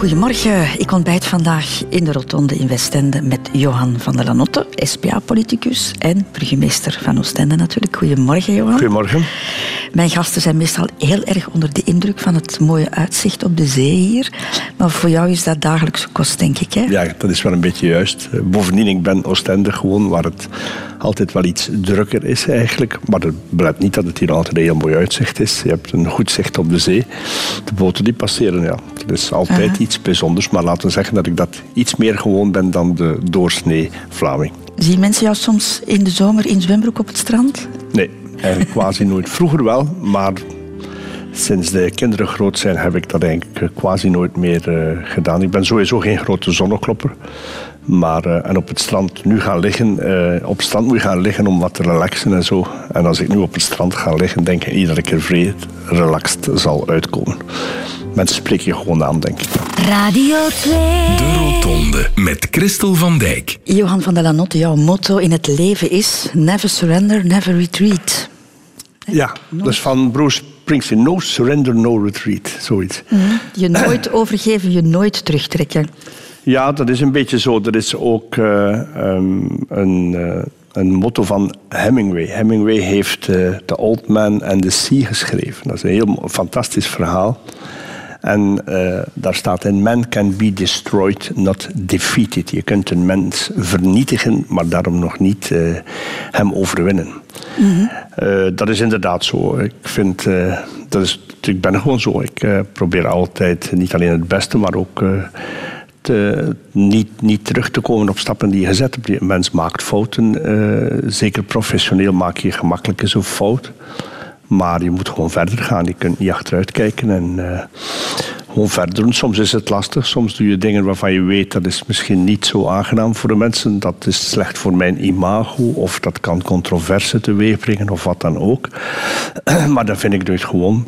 Goedemorgen. Ik ontbijt vandaag in de Rotonde in Westende met Johan van der Lanotte, SPA-politicus en burgemeester van Oostende natuurlijk. Goedemorgen, Johan. Goedemorgen. Mijn gasten zijn meestal heel erg onder de indruk van het mooie uitzicht op de zee hier. Maar voor jou is dat dagelijkse kost, denk ik, hè? Ja, dat is wel een beetje juist. Bovendien, ik ben Oostende gewoon waar het altijd wel iets drukker is eigenlijk. Maar dat belet niet dat het hier altijd een heel mooi uitzicht is. Je hebt een goed zicht op de zee. De boten die passeren, ja. Dat is altijd iets bijzonders. Maar laten we zeggen dat ik dat iets meer gewoon ben dan de doorsnee Vlaming. Zien mensen jou soms in de zomer in zwembroek op het strand? Nee, eigenlijk quasi nooit. Vroeger wel, maar sinds de kinderen groot zijn heb ik dat eigenlijk quasi nooit meer uh, gedaan. Ik ben sowieso geen grote zonneklopper. Maar, uh, en op het strand nu gaan liggen, uh, op het strand moet je gaan liggen om wat te relaxen en zo. En als ik nu op het strand ga liggen, denk ik niet dat ik er vrij relaxed zal uitkomen. Mensen spreken je gewoon aan, denk ik. Radio 2. De Rotonde met Christel van Dijk. Johan van der Lanotte, jouw motto in het leven is never surrender, never retreat. Ja, dat is van Bruce Springsteen. No surrender, no retreat. Zoiets. Mm -hmm. Je nooit overgeven, je nooit terugtrekken. Ja, dat is een beetje zo. Er is ook uh, um, een, uh, een motto van Hemingway. Hemingway heeft uh, The Old Man and the Sea geschreven. Dat is een heel fantastisch verhaal. En daar staat in: Man can be destroyed, not defeated. Je kunt een mens vernietigen, maar daarom nog niet hem overwinnen. Mm -hmm. dat is inderdaad zo. Ik vind, dat is, ik ben gewoon zo. Ik probeer altijd niet alleen het beste, maar ook te, niet, niet terug te komen op stappen die je gezet hebt. Een mens maakt fouten. Zeker professioneel maak je gemakkelijk eens een fout. Maar je moet gewoon verder gaan. Je kunt niet achteruit kijken en uh, gewoon verder doen. Soms is het lastig. Soms doe je dingen waarvan je weet dat is misschien niet zo aangenaam voor de mensen. Dat is slecht voor mijn imago. Of dat kan controverse teweegbrengen of wat dan ook. maar dan vind ik het gewoon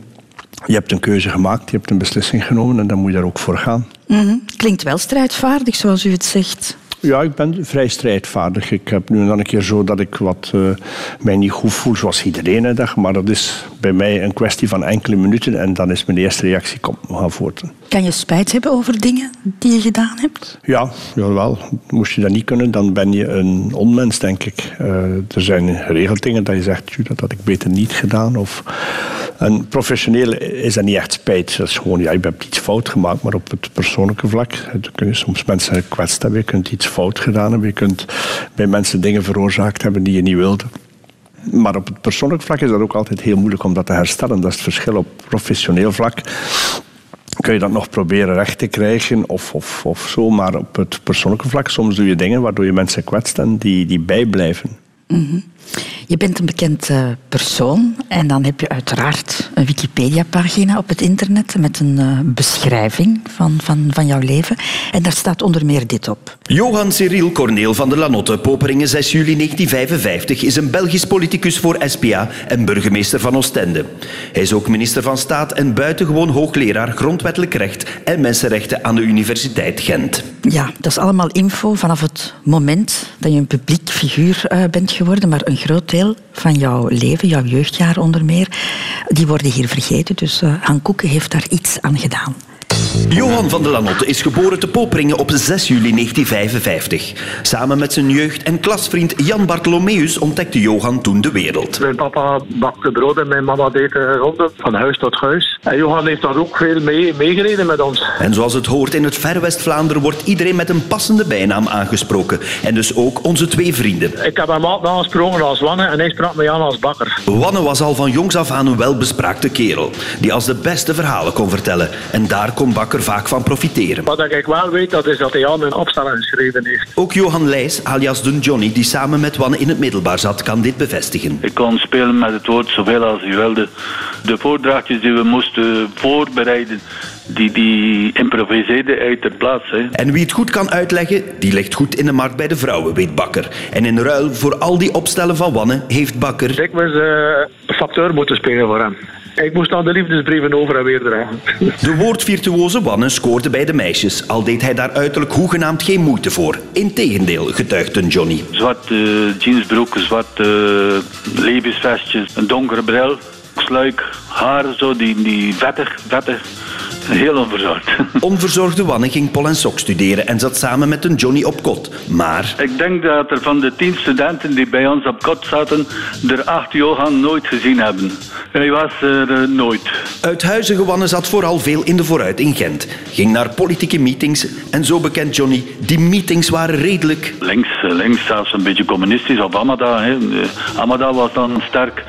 je hebt een keuze gemaakt, je hebt een beslissing genomen en dan moet je daar ook voor gaan. -hmm. Klinkt wel strijdvaardig, zoals u het zegt. Ja, ik ben vrij strijdvaardig. Ik heb nu en dan een keer zo dat ik wat uh, mij niet goed voel, zoals iedereen een dag. Maar dat is bij mij een kwestie van enkele minuten en dan is mijn eerste reactie, kom, we gaan voort. Kan je spijt hebben over dingen die je gedaan hebt? Ja, jawel. Moest je dat niet kunnen, dan ben je een onmens, denk ik. Uh, er zijn geregeld dingen dat je zegt, dat had ik beter niet gedaan. Of... En professioneel is dat niet echt spijt. Dat is gewoon, ja, je hebt iets fout gemaakt, maar op het persoonlijke vlak kun je soms mensen gekwetst hebben. Je kunt iets fout gedaan hebben. Je kunt bij mensen dingen veroorzaakt hebben die je niet wilde. Maar op het persoonlijk vlak is dat ook altijd heel moeilijk om dat te herstellen. Dat is het verschil op professioneel vlak. Kun je dat nog proberen recht te krijgen of, of, of zo. Maar op het persoonlijke vlak, soms doe je dingen waardoor je mensen kwetst en die, die bijblijven. -hmm. Je bent een bekend uh, persoon en dan heb je uiteraard een Wikipedia-pagina op het internet met een uh, beschrijving van, van, van jouw leven. En daar staat onder meer dit op. Johan Cyril Corneel van der Lanotte, Poperingen 6 juli 1955, is een Belgisch politicus voor SPA en burgemeester van Oostende. Hij is ook minister van Staat en buitengewoon hoogleraar grondwettelijk recht en mensenrechten aan de Universiteit Gent. Ja, dat is allemaal info vanaf het moment dat je een publiek figuur uh, bent geworden, maar een groot deel van jouw leven, jouw jeugdjaar onder meer, die worden hier vergeten. Dus uh, Han Koeken heeft daar iets aan gedaan. Johan van der Lanotte is geboren te Poperingen op 6 juli 1955. Samen met zijn jeugd- en klasvriend Jan Bartholomeus ontdekte Johan toen de wereld. Mijn papa bakte brood en mijn mama deed ronden van huis tot huis. En Johan heeft daar ook veel mee, meegereden met ons. En zoals het hoort in het Ver West-Vlaanderen wordt iedereen met een passende bijnaam aangesproken. En dus ook onze twee vrienden. Ik heb hem altijd aangesproken als Wanne en hij sprak me aan als bakker. Wanne was al van jongs af aan een welbespraakte kerel. Die als de beste verhalen kon vertellen. En daar kon Bakker vaak van profiteren. Wat ik wel weet, dat is dat hij aan een opstelling geschreven heeft. Ook Johan Leijs, alias Dun Johnny, die samen met Wanne in het middelbaar zat, kan dit bevestigen. Ik kon spelen met het woord zoveel als u wilde. De voordrachtjes die we moesten voorbereiden, die, die improviseerde uit de plaats. Hè. En wie het goed kan uitleggen, die ligt goed in de markt bij de vrouwen, weet Bakker. En in ruil voor al die opstellen van Wanne heeft Bakker... Ik was uh, facteur moeten spelen voor hem. Ik moest dan de liefdesbrieven over en weer dragen. De woordvirtuoze Wanne scoorde bij de meisjes, al deed hij daar uiterlijk hoegenaamd geen moeite voor. Integendeel, getuigt een Johnny. Zwarte uh, jeansbroek, zwarte uh, levensvestjes, een donkere bril, sluik, haar zo, die, die vettig, vettig Heel onverzorgd. Onverzorgde Wanne ging Pol en Sok studeren en zat samen met een Johnny op kot. Maar Ik denk dat er van de tien studenten die bij ons op kot zaten, er acht Johan nooit gezien hebben. Hij was er eh, nooit. uithuizige Wanne zat vooral veel in de vooruit in Gent. Ging naar politieke meetings en zo bekend Johnny, die meetings waren redelijk. Links, eh, links zelfs een beetje communistisch op Amada. Hè. Eh, Amada was dan sterk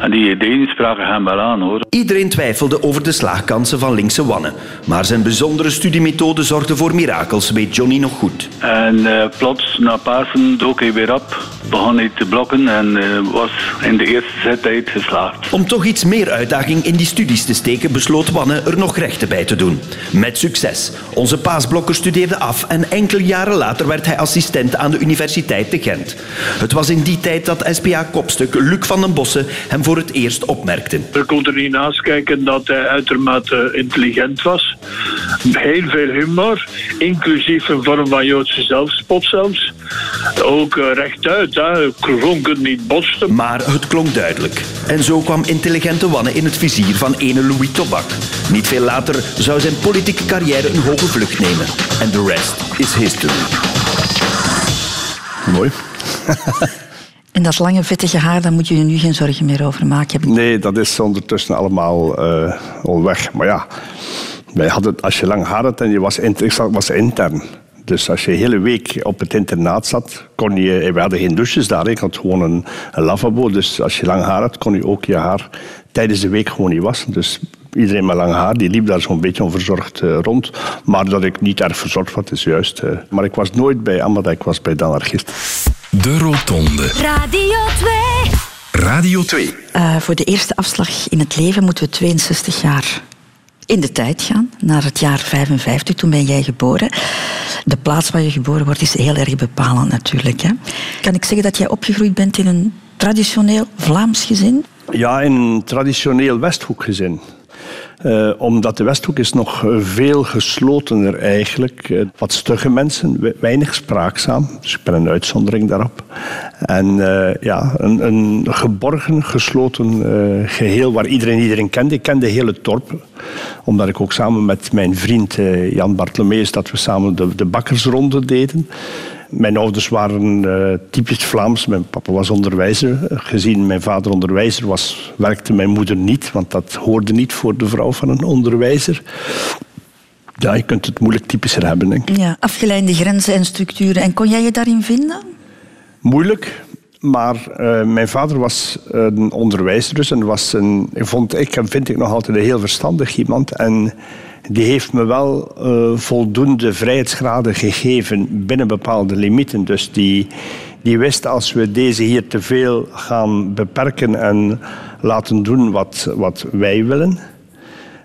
en die ideeën spraken hem wel aan hoor. Iedereen twijfelde over de slaagkansen van linkse Wanne. Maar zijn bijzondere studiemethode zorgde voor mirakels, weet Johnny nog goed. En eh, plots, na Pasen, dook hij weer op, begon hij te blokken en eh, was in de eerste zettijd geslaagd. Om toch iets meer uitdaging in die studies te steken, besloot Wanne er nog rechten bij te doen. Met succes. Onze paasblokker studeerde af en enkele jaren later werd hij assistent aan de Universiteit te Gent. Het was in die tijd dat SPA-kopstuk Luc van den Bossen hem voor het eerst opmerkte. Er kon er niet naast kijken dat hij uitermate intelligent was. Heel veel humor, inclusief een vorm van Joodse zelfspot zelfs. Ook eh, rechtuit, hè. kunt niet botsten. Maar het klonk duidelijk. En zo kwam intelligente Wanne in het vizier van ene Louis Tobak. Niet veel later zou zijn politieke carrière een hoge vlucht nemen. En de rest is history. Mooi. En dat lange vettige haar, daar moet je je nu geen zorgen meer over maken. Nee, dat is ondertussen allemaal eh, al weg. Maar ja, wij hadden, als je lang haar had en je was, inter- ik zat- was intern. Dus als je de hele week op het internaat zat, kon je... We hadden geen douches daar, ik had gewoon een, een lavabo. Dus als je lang haar had, kon je ook je haar tijdens de week gewoon niet wassen. Dus iedereen met lang haar, die liep daar zo'n beetje onverzorgd eh, rond. Maar dat ik niet erg verzorgd was, is juist... eh, maar ik was nooit bij Amada, ik was bij de anarchist. De Rotonde. Radio 2. Radio 2. Eh, voor de eerste afslag in het leven moeten we 62 jaar in de tijd gaan, naar het jaar 55. Toen ben jij geboren. De plaats waar je geboren wordt is heel erg bepalend natuurlijk. Hè? Kan ik zeggen dat jij opgegroeid bent in een traditioneel Vlaams gezin? Ja, in een traditioneel Westhoekgezin. Eh, omdat de Westhoek is nog eh, veel geslotener eigenlijk. Eh, wat stugge mensen, we- weinig spraakzaam. Dus ik ben een uitzondering daarop. En ja, een, een geborgen, gesloten eh, geheel waar iedereen iedereen kende. Ik kende heel het dorp. Omdat ik ook samen met mijn vriend Jan Bartlomeus... dat we samen de, de bakkersronde deden. Mijn ouders waren eh, typisch Vlaams. Mijn papa was onderwijzer. Gezien mijn vader onderwijzer was, werkte mijn moeder niet, want dat hoorde niet voor de vrouw van een onderwijzer. Ja, je kunt het moeilijk typischer hebben, denk ik. Ja, afgeleide grenzen en structuren. En kon jij je daarin vinden? Moeilijk, maar eh, mijn vader was een onderwijzer dus en was een, vond ik hem vind ik nog altijd een heel verstandig iemand en die heeft me wel eh, voldoende vrijheidsgraden gegeven binnen bepaalde limieten. Dus die, die wist als we deze hier te veel gaan beperken en laten doen wat, wat wij willen,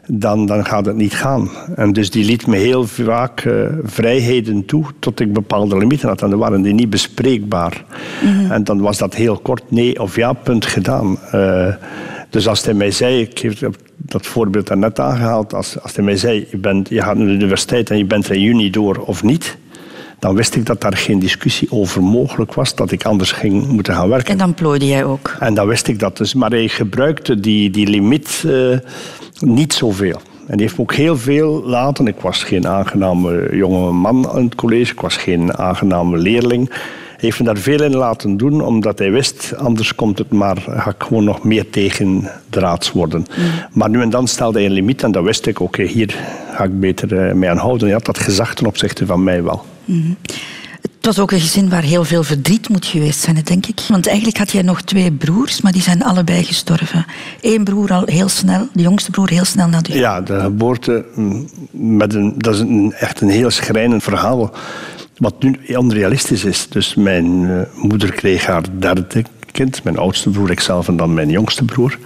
dan, dan gaat het niet gaan. En dus die liet me heel vaak eh, vrijheden toe tot ik bepaalde limieten had. En dan waren die niet bespreekbaar. En dan was dat heel kort nee of ja, punt gedaan. Eh, dus als hij mij zei, ik heb dat voorbeeld daarnet aangehaald, als, als hij mij zei, je, bent, je gaat naar de universiteit en je bent er in juni door of niet, dan wist ik dat daar geen discussie over mogelijk was, dat ik anders ging moeten gaan werken. En dan plooide jij ook. En dan wist ik dat dus. Maar hij gebruikte die, die limiet eh, niet zoveel. En die heeft me ook heel veel laten. Ik was geen aangename jonge man in het college. Ik was geen aangename leerling. Hij heeft me daar veel in laten doen, omdat hij wist... anders komt het maar, ga ik gewoon nog meer tegen draads worden. Maar nu en dan stelde hij een limiet en dan wist ik... oké, hier ga ik beter eh, mee aan houden. Hij had dat gezag ten opzichte van mij wel. Het was ook een gezin waar heel veel verdriet moet geweest zijn, denk ik. Want eigenlijk had jij nog twee broers, maar die zijn allebei gestorven. Eén broer al heel snel, de jongste broer heel snel na de... Ja, de geboorte, mm, met een, dat is een, echt een heel schrijnend verhaal. Wat nu onrealistisch is. Dus mijn eh, moeder kreeg haar derde kind, mijn oudste broer, ikzelf en dan mijn jongste broer.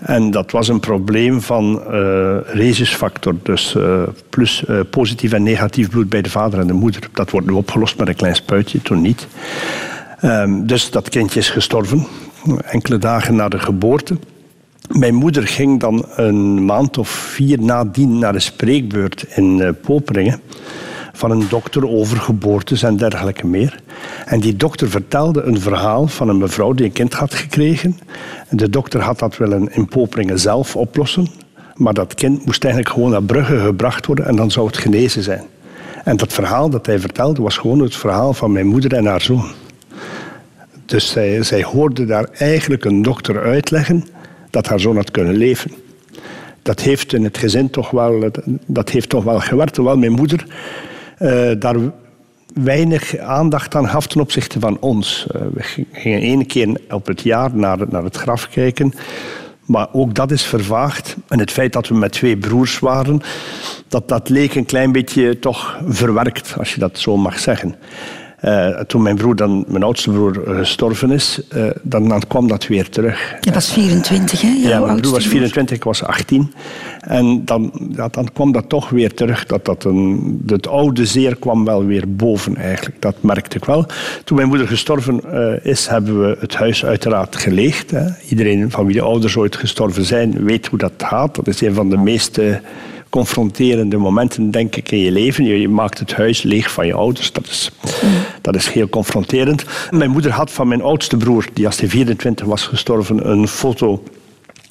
En dat was een probleem van eh rhesusfactor, dus eh, plus positief en negatief bloed bij de vader en de moeder. Dat wordt nu opgelost met een klein spuitje, toen niet. Ehm, dus dat kindje is gestorven, enkele dagen na de geboorte. Mijn moeder ging dan een maand of vier nadien naar de spreekbeurt in Poperingen van een dokter over geboortes en dergelijke meer. En die dokter vertelde een verhaal van een mevrouw die een kind had gekregen. En de dokter had dat willen in Poperingen zelf oplossen. Maar dat kind moest eigenlijk gewoon naar Brugge gebracht worden en dan zou het genezen zijn. En dat verhaal dat hij vertelde was gewoon het verhaal van mijn moeder en haar zoon. Dus zij, zij hoorde daar eigenlijk een dokter uitleggen dat haar zoon had kunnen leven. Dat heeft in het gezin toch wel, dat heeft toch wel gewerkt. Terwijl mijn moeder daar weinig aandacht aan gaf ten opzichte van ons. Uh, we gingen één keer op het jaar naar, naar het graf kijken. Maar ook dat is vervaagd. En het feit dat we met twee broers waren, dat, dat leek een klein beetje toch verwerkt, als je dat zo mag zeggen. Uh, toen mijn broer, dan, mijn oudste broer, gestorven is, uh, dan, dan, kwam dat weer terug. Je was 24, hè? Ja, mijn broer was 24, ik was 18. En dan, ja, dan kwam dat toch weer terug. Dat, dat een, het oude zeer kwam wel weer boven eigenlijk. Dat merkte ik wel. Toen mijn moeder gestorven uh, is, hebben we het huis uiteraard geleegd. Hè. Iedereen van wie de ouders ooit gestorven zijn, weet hoe dat gaat. Dat is een van de meeste confronterende momenten, denk ik, in je leven. Je, je, maakt het huis leeg van je ouders. Dat is, dat is heel confronterend. Mijn moeder had van mijn oudste broer, die als hij 24 was gestorven, een foto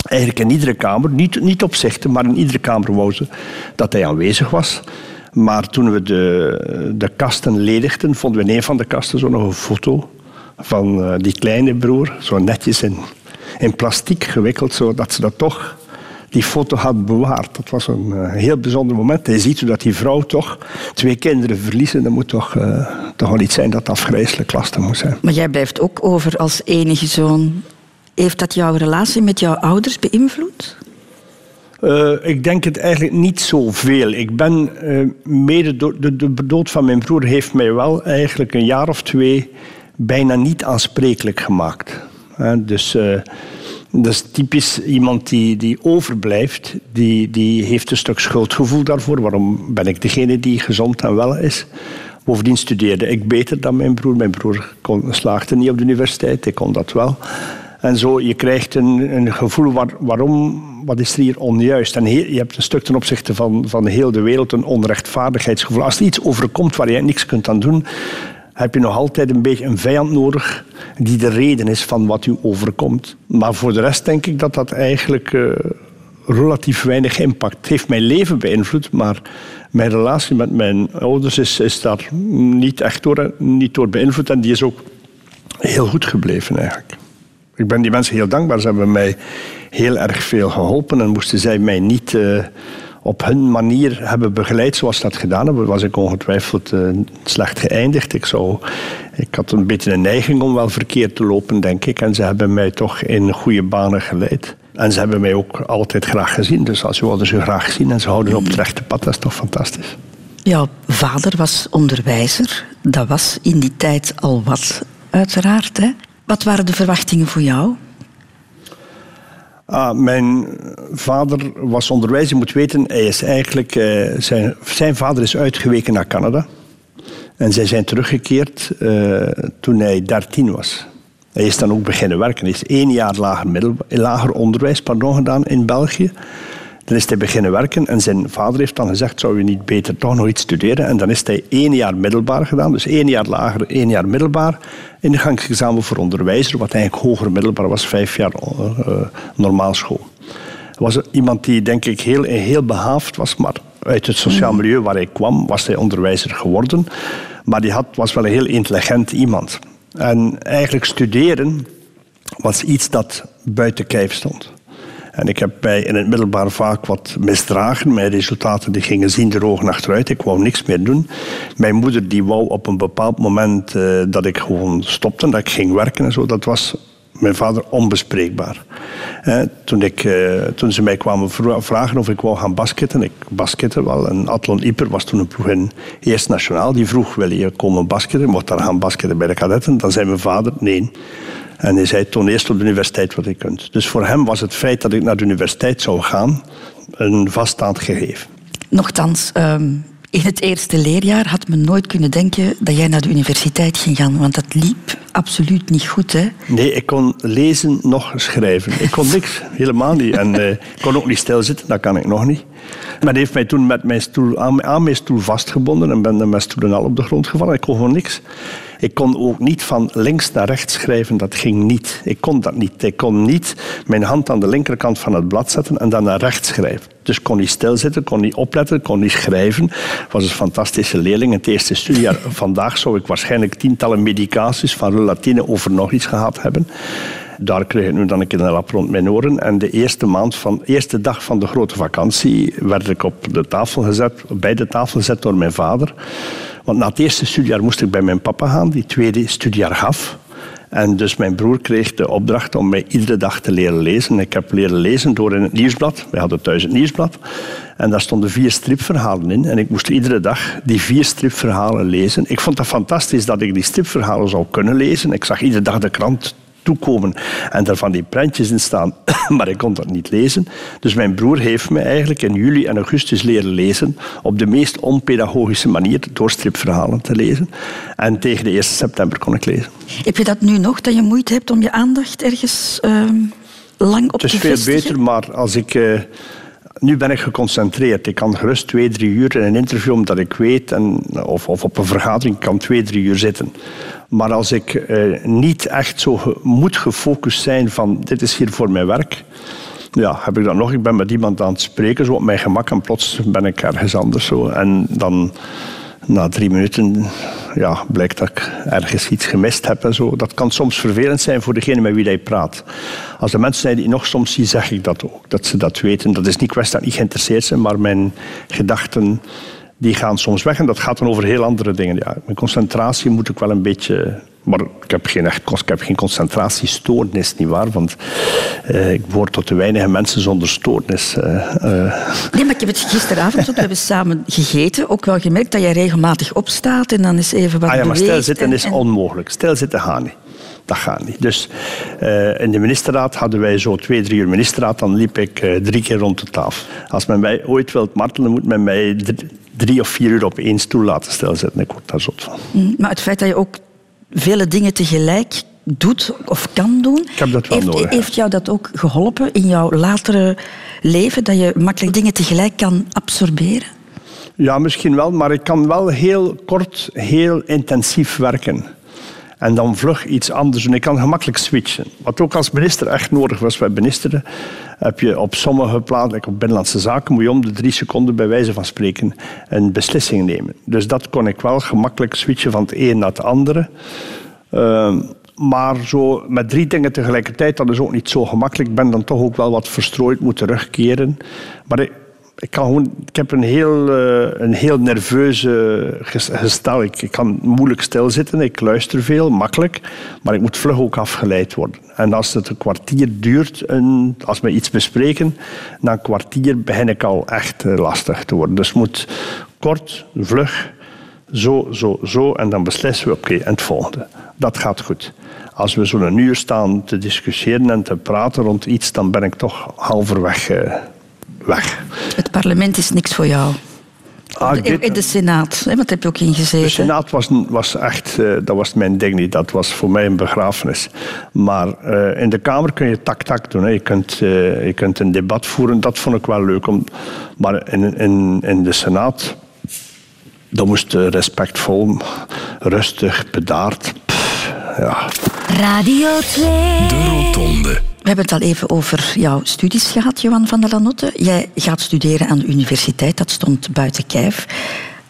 eigenlijk in iedere kamer, niet, niet opzichten, maar in iedere kamer wou ze dat hij aanwezig was. Maar toen we de, de kasten ledigden, vonden we in een van de kasten zo nog een foto van uh, die kleine broer, zo netjes in, in plastiek gewikkeld, zodat ze dat toch die foto had bewaard. Dat was een uh, heel bijzonder moment. Je ziet hoe dat die vrouw toch twee kinderen verliezen. Dat moet toch, uh, toch wel iets zijn dat afgrijzelijk lastig moet zijn. Maar jij blijft ook over als enige zoon. Heeft dat jouw relatie met jouw ouders beïnvloed? Uh, ik denk het eigenlijk niet zoveel. Ik ben mede door de, de dood van mijn broer heeft mij wel eigenlijk een jaar of twee bijna niet aansprekelijk gemaakt. dus dat is typisch iemand die, die overblijft, die, die heeft een stuk schuldgevoel daarvoor. Waarom ben ik degene die gezond en wel is? Bovendien studeerde ik beter dan mijn broer. Mijn broer slaagde niet op de universiteit, ik kon dat wel. En zo, je krijgt een, een gevoel, waar, waarom, wat is er hier onjuist? En je hebt een stuk ten opzichte van, van heel de wereld een onrechtvaardigheidsgevoel. Als er iets overkomt waar je niks kunt aan doen, heb je nog altijd een beetje een vijand nodig die de reden is van wat u overkomt. Maar voor de rest denk ik dat dat eigenlijk uh, relatief weinig impact heeft. Mijn leven beïnvloed, maar mijn relatie met mijn ouders is, is daar niet echt door, niet door beïnvloed en die is ook heel goed gebleven eigenlijk. Ik ben die mensen heel dankbaar. Ze hebben mij heel erg veel geholpen en moesten zij mij niet... Uh, op hun manier hebben begeleid zoals dat gedaan hebben, was ik ongetwijfeld uh, slecht geëindigd. Ik, zou, ik had een beetje een neiging om wel verkeerd te lopen, denk ik. En ze hebben mij toch in goede banen geleid. En ze hebben mij ook altijd graag gezien. Dus als je wilde ze graag zien en ze houden op het rechte pad, dat is toch fantastisch. Jouw vader was onderwijzer. Dat was in die tijd al wat, uiteraard. Hè? Wat waren de verwachtingen voor jou? Ah, mijn vader was onderwijzer. Je moet weten, hij is eigenlijk, uh, zijn, zijn vader is uitgeweken naar Canada. En zij zijn teruggekeerd uh, toen hij 13 was. Hij is dan ook beginnen werken. Hij is één jaar lager, lager onderwijs gedaan in België. Dan is hij beginnen werken en zijn vader heeft dan gezegd, zou je niet beter toch nog iets studeren? En dan is hij één jaar middelbaar gedaan, dus één jaar lager, één jaar middelbaar. Ingangsexamen voor onderwijzer, wat eigenlijk hoger middelbaar was, vijf jaar uh, normaal school. Was iemand die denk ik heel, heel behaafd was, maar uit het sociaal milieu waar hij kwam, was hij onderwijzer geworden. Maar die had, was wel een heel intelligent iemand. En eigenlijk studeren was iets dat buiten kijf stond. En ik heb mij in het middelbaar vaak wat misdragen. Mijn resultaten die gingen zien de ogen achteruit. Ik wou niks meer doen. Mijn moeder die wou op een bepaald moment uh, dat ik gewoon stopte, dat ik ging werken en zo. Dat was mijn vader onbespreekbaar. Eh, toen, ik, uh, toen ze mij kwamen vragen of ik wou gaan basketten, ik basketten wel. En Atlon Ieper was toen een ploeg in Eerst Nationaal. Die vroeg, wil je komen basketten? Mocht daar gaan basketten bij de kadetten? Dan zei mijn vader, nee. En hij zei, toon eerst op de universiteit wat je kunt. Dus voor hem was het feit dat ik naar de universiteit zou gaan een vaststaand gegeven. Nochtans, um, in het eerste leerjaar had men nooit kunnen denken dat jij naar de universiteit ging gaan. Want dat liep absoluut niet goed, hè? Nee, ik kon lezen, nog schrijven. Ik kon niks, helemaal niet. En uh, ik kon ook niet stilzitten, dat kan ik nog niet. Maar hij heeft mij toen met mijn stoel, aan, aan mijn stoel vastgebonden en ben met mijn stoelen al op de grond gevallen. Ik kon gewoon niks. Ik kon ook niet van links naar rechts schrijven, dat ging niet. Ik kon dat niet. Ik kon niet mijn hand aan de linkerkant van het blad zetten en dan naar rechts schrijven. Dus kon niet stilzitten, kon niet opletten, kon niet schrijven. was een fantastische leerling. In het eerste studiejaar vandaag zou ik waarschijnlijk tientallen medicaties van relatine over nog iets gehad hebben. Daar kreeg ik nu dan een keer een lap rond mijn oren. En de eerste, maand van, eerste dag van de grote vakantie werd ik op de tafel gezet, bij de tafel gezet door mijn vader. Want na het eerste studiejaar moest ik bij mijn papa gaan, die tweede studiejaar gaf. En dus mijn broer kreeg de opdracht om mij iedere dag te leren lezen. Ik heb leren lezen door in het nieuwsblad. Wij hadden thuis het nieuwsblad. En daar stonden vier stripverhalen in. En ik moest iedere dag die vier stripverhalen lezen. Ik vond het fantastisch dat ik die stripverhalen zou kunnen lezen. Ik zag iedere dag de krant toekomen en daar van die prentjes in staan, maar ik kon dat niet lezen. Dus mijn broer heeft me eigenlijk in juli en augustus leren lezen op de meest onpedagogische manier door stripverhalen te lezen. En tegen de 1 september kon ik lezen. Heb je dat nu nog, dat je moeite hebt om je aandacht ergens uh, lang op te vestigen? Het is veel beter, maar als ik... Uh, nu ben ik geconcentreerd. Ik kan gerust twee, drie uur in een interview, omdat ik weet, en, of, of op een vergadering kan twee, drie uur zitten. Maar als ik eh, niet echt zo moet gefocust zijn van dit is hier voor mijn werk, ja, heb ik dat nog. Ik ben met iemand aan het spreken, zo op mijn gemak, en plots ben ik ergens anders. Zo. En dan na drie minuten ja, blijkt dat ik ergens iets gemist heb. En zo. Dat kan soms vervelend zijn voor degene met wie je praat. Als er mensen zijn die nog soms zie, zeg ik dat ook. Dat ze dat weten. Dat is niet kwestie dat ik geïnteresseerd zijn, maar mijn gedachten die gaan soms weg. En dat gaat dan over heel andere dingen. Ja, mijn concentratie moet ik wel een beetje maar ik heb geen, echt, ik heb geen concentratiestoornis, nietwaar? Want uh, ik behoor tot de weinige mensen zonder stoornis. Uh, uh. Nee, maar ik heb het gisteravond, we hebben samen gegeten, ook wel gemerkt dat jij regelmatig opstaat en dan is even wat ah, ja, maar stilzitten en, is onmogelijk. Stilzitten gaat niet. Dat gaat niet. Dus in de ministerraad hadden wij zo twee, drie uur ministerraad. Dan liep ik drie keer rond de tafel. Als men mij ooit wilt martelen, moet men mij drie, of vier uur op één stoel laten stilzitten. Ik word daar zot van. Mm, maar het feit dat je ook vele dingen tegelijk doet of kan doen. Ik heb dat wel heeft, nodig. Heeft jou dat ook geholpen in jouw latere leven, dat je makkelijk dingen tegelijk kan absorberen? Ja, misschien wel, maar ik kan wel heel kort, heel intensief werken. En dan vlug iets anders doen. Ik kan gemakkelijk switchen. Wat ook als minister echt nodig was bij ministeren, heb je op sommige plaatsen, op Binnenlandse Zaken, moet je om de drie seconden bij wijze van spreken een beslissing nemen. Dus dat kon ik wel gemakkelijk switchen van het een naar het andere. Uh, maar zo met drie dingen tegelijkertijd, dat is ook niet zo gemakkelijk. Ik ben dan toch ook wel wat verstrooid moeten terugkeren. Maar ik, ik, kan ik heb een heel, uh, een heel nerveuze gestel. Ik, kan moeilijk stilzitten, ik luister veel, makkelijk. Maar ik moet vlug ook afgeleid worden. En als het een kwartier duurt, als we iets bespreken, na een kwartier begin ik al echt uh, lastig te worden. Dus moet kort, vlug, zo, zo, zo. En dan beslissen we, oké, en het volgende. Dat gaat goed. Als we zo'n uur staan te discussiëren en te praten rond iets, dan ben ik toch halverwege... Weg. Het parlement is niks voor jou. Ah, in, in de Senaat, hè? wat heb je ook ingezeten? De Senaat was, was echt, uh, dat was mijn ding niet. Dat was voor mij een begrafenis. Maar uh, in de Kamer kun je tak-tak doen. Hè. Je, kunt, uh, je kunt een debat voeren, dat vond ik wel leuk. Om, maar in, in, in de Senaat, dat moest respectvol, rustig, bedaard. Pff, ja. Radio 2. De Rotonde. We hebben het al even over jouw studies gehad, Johan van der Lanotte. Jij gaat studeren aan de universiteit, dat stond buiten kijf.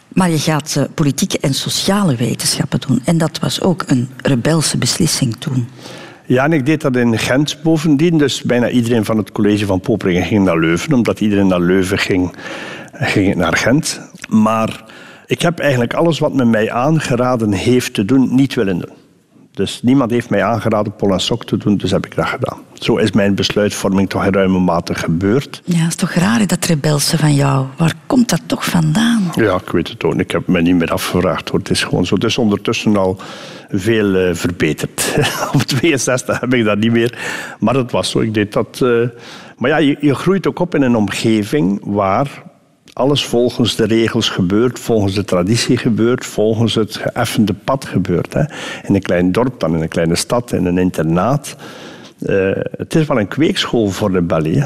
Maar je gaat uh, politieke en sociale wetenschappen doen. En dat was ook een rebelse beslissing toen. Ja, en ik deed dat in Gent bovendien. Dus bijna iedereen van het college van Poperingen ging naar Leuven. Omdat iedereen naar Leuven ging, ging naar Gent. Maar ik heb eigenlijk alles wat men mij aangeraden heeft te doen, niet willen doen. Dus niemand heeft mij aangeraden Pol en Sok te doen, dus heb ik dat gedaan. Zo is mijn besluitvorming toch in ruime mate gebeurd. Ja, het is toch raar dat rebelse van jou. Waar komt dat toch vandaan? Ja, ik weet het ook. Ik heb me niet meer afgevraagd. Hoor. Het is gewoon zo. Het is ondertussen al veel uh, verbeterd. Op 62 heb ik dat niet meer. Maar dat was zo. Ik deed dat... Uh... Maar ja, je, je groeit ook op in een omgeving waar alles volgens de regels gebeurt, volgens de traditie gebeurt, volgens het geëffende pad gebeurt. Hè. In een klein dorp, dan in een kleine stad, in een internaat. eh, het is wel een kweekschool voor rebellie.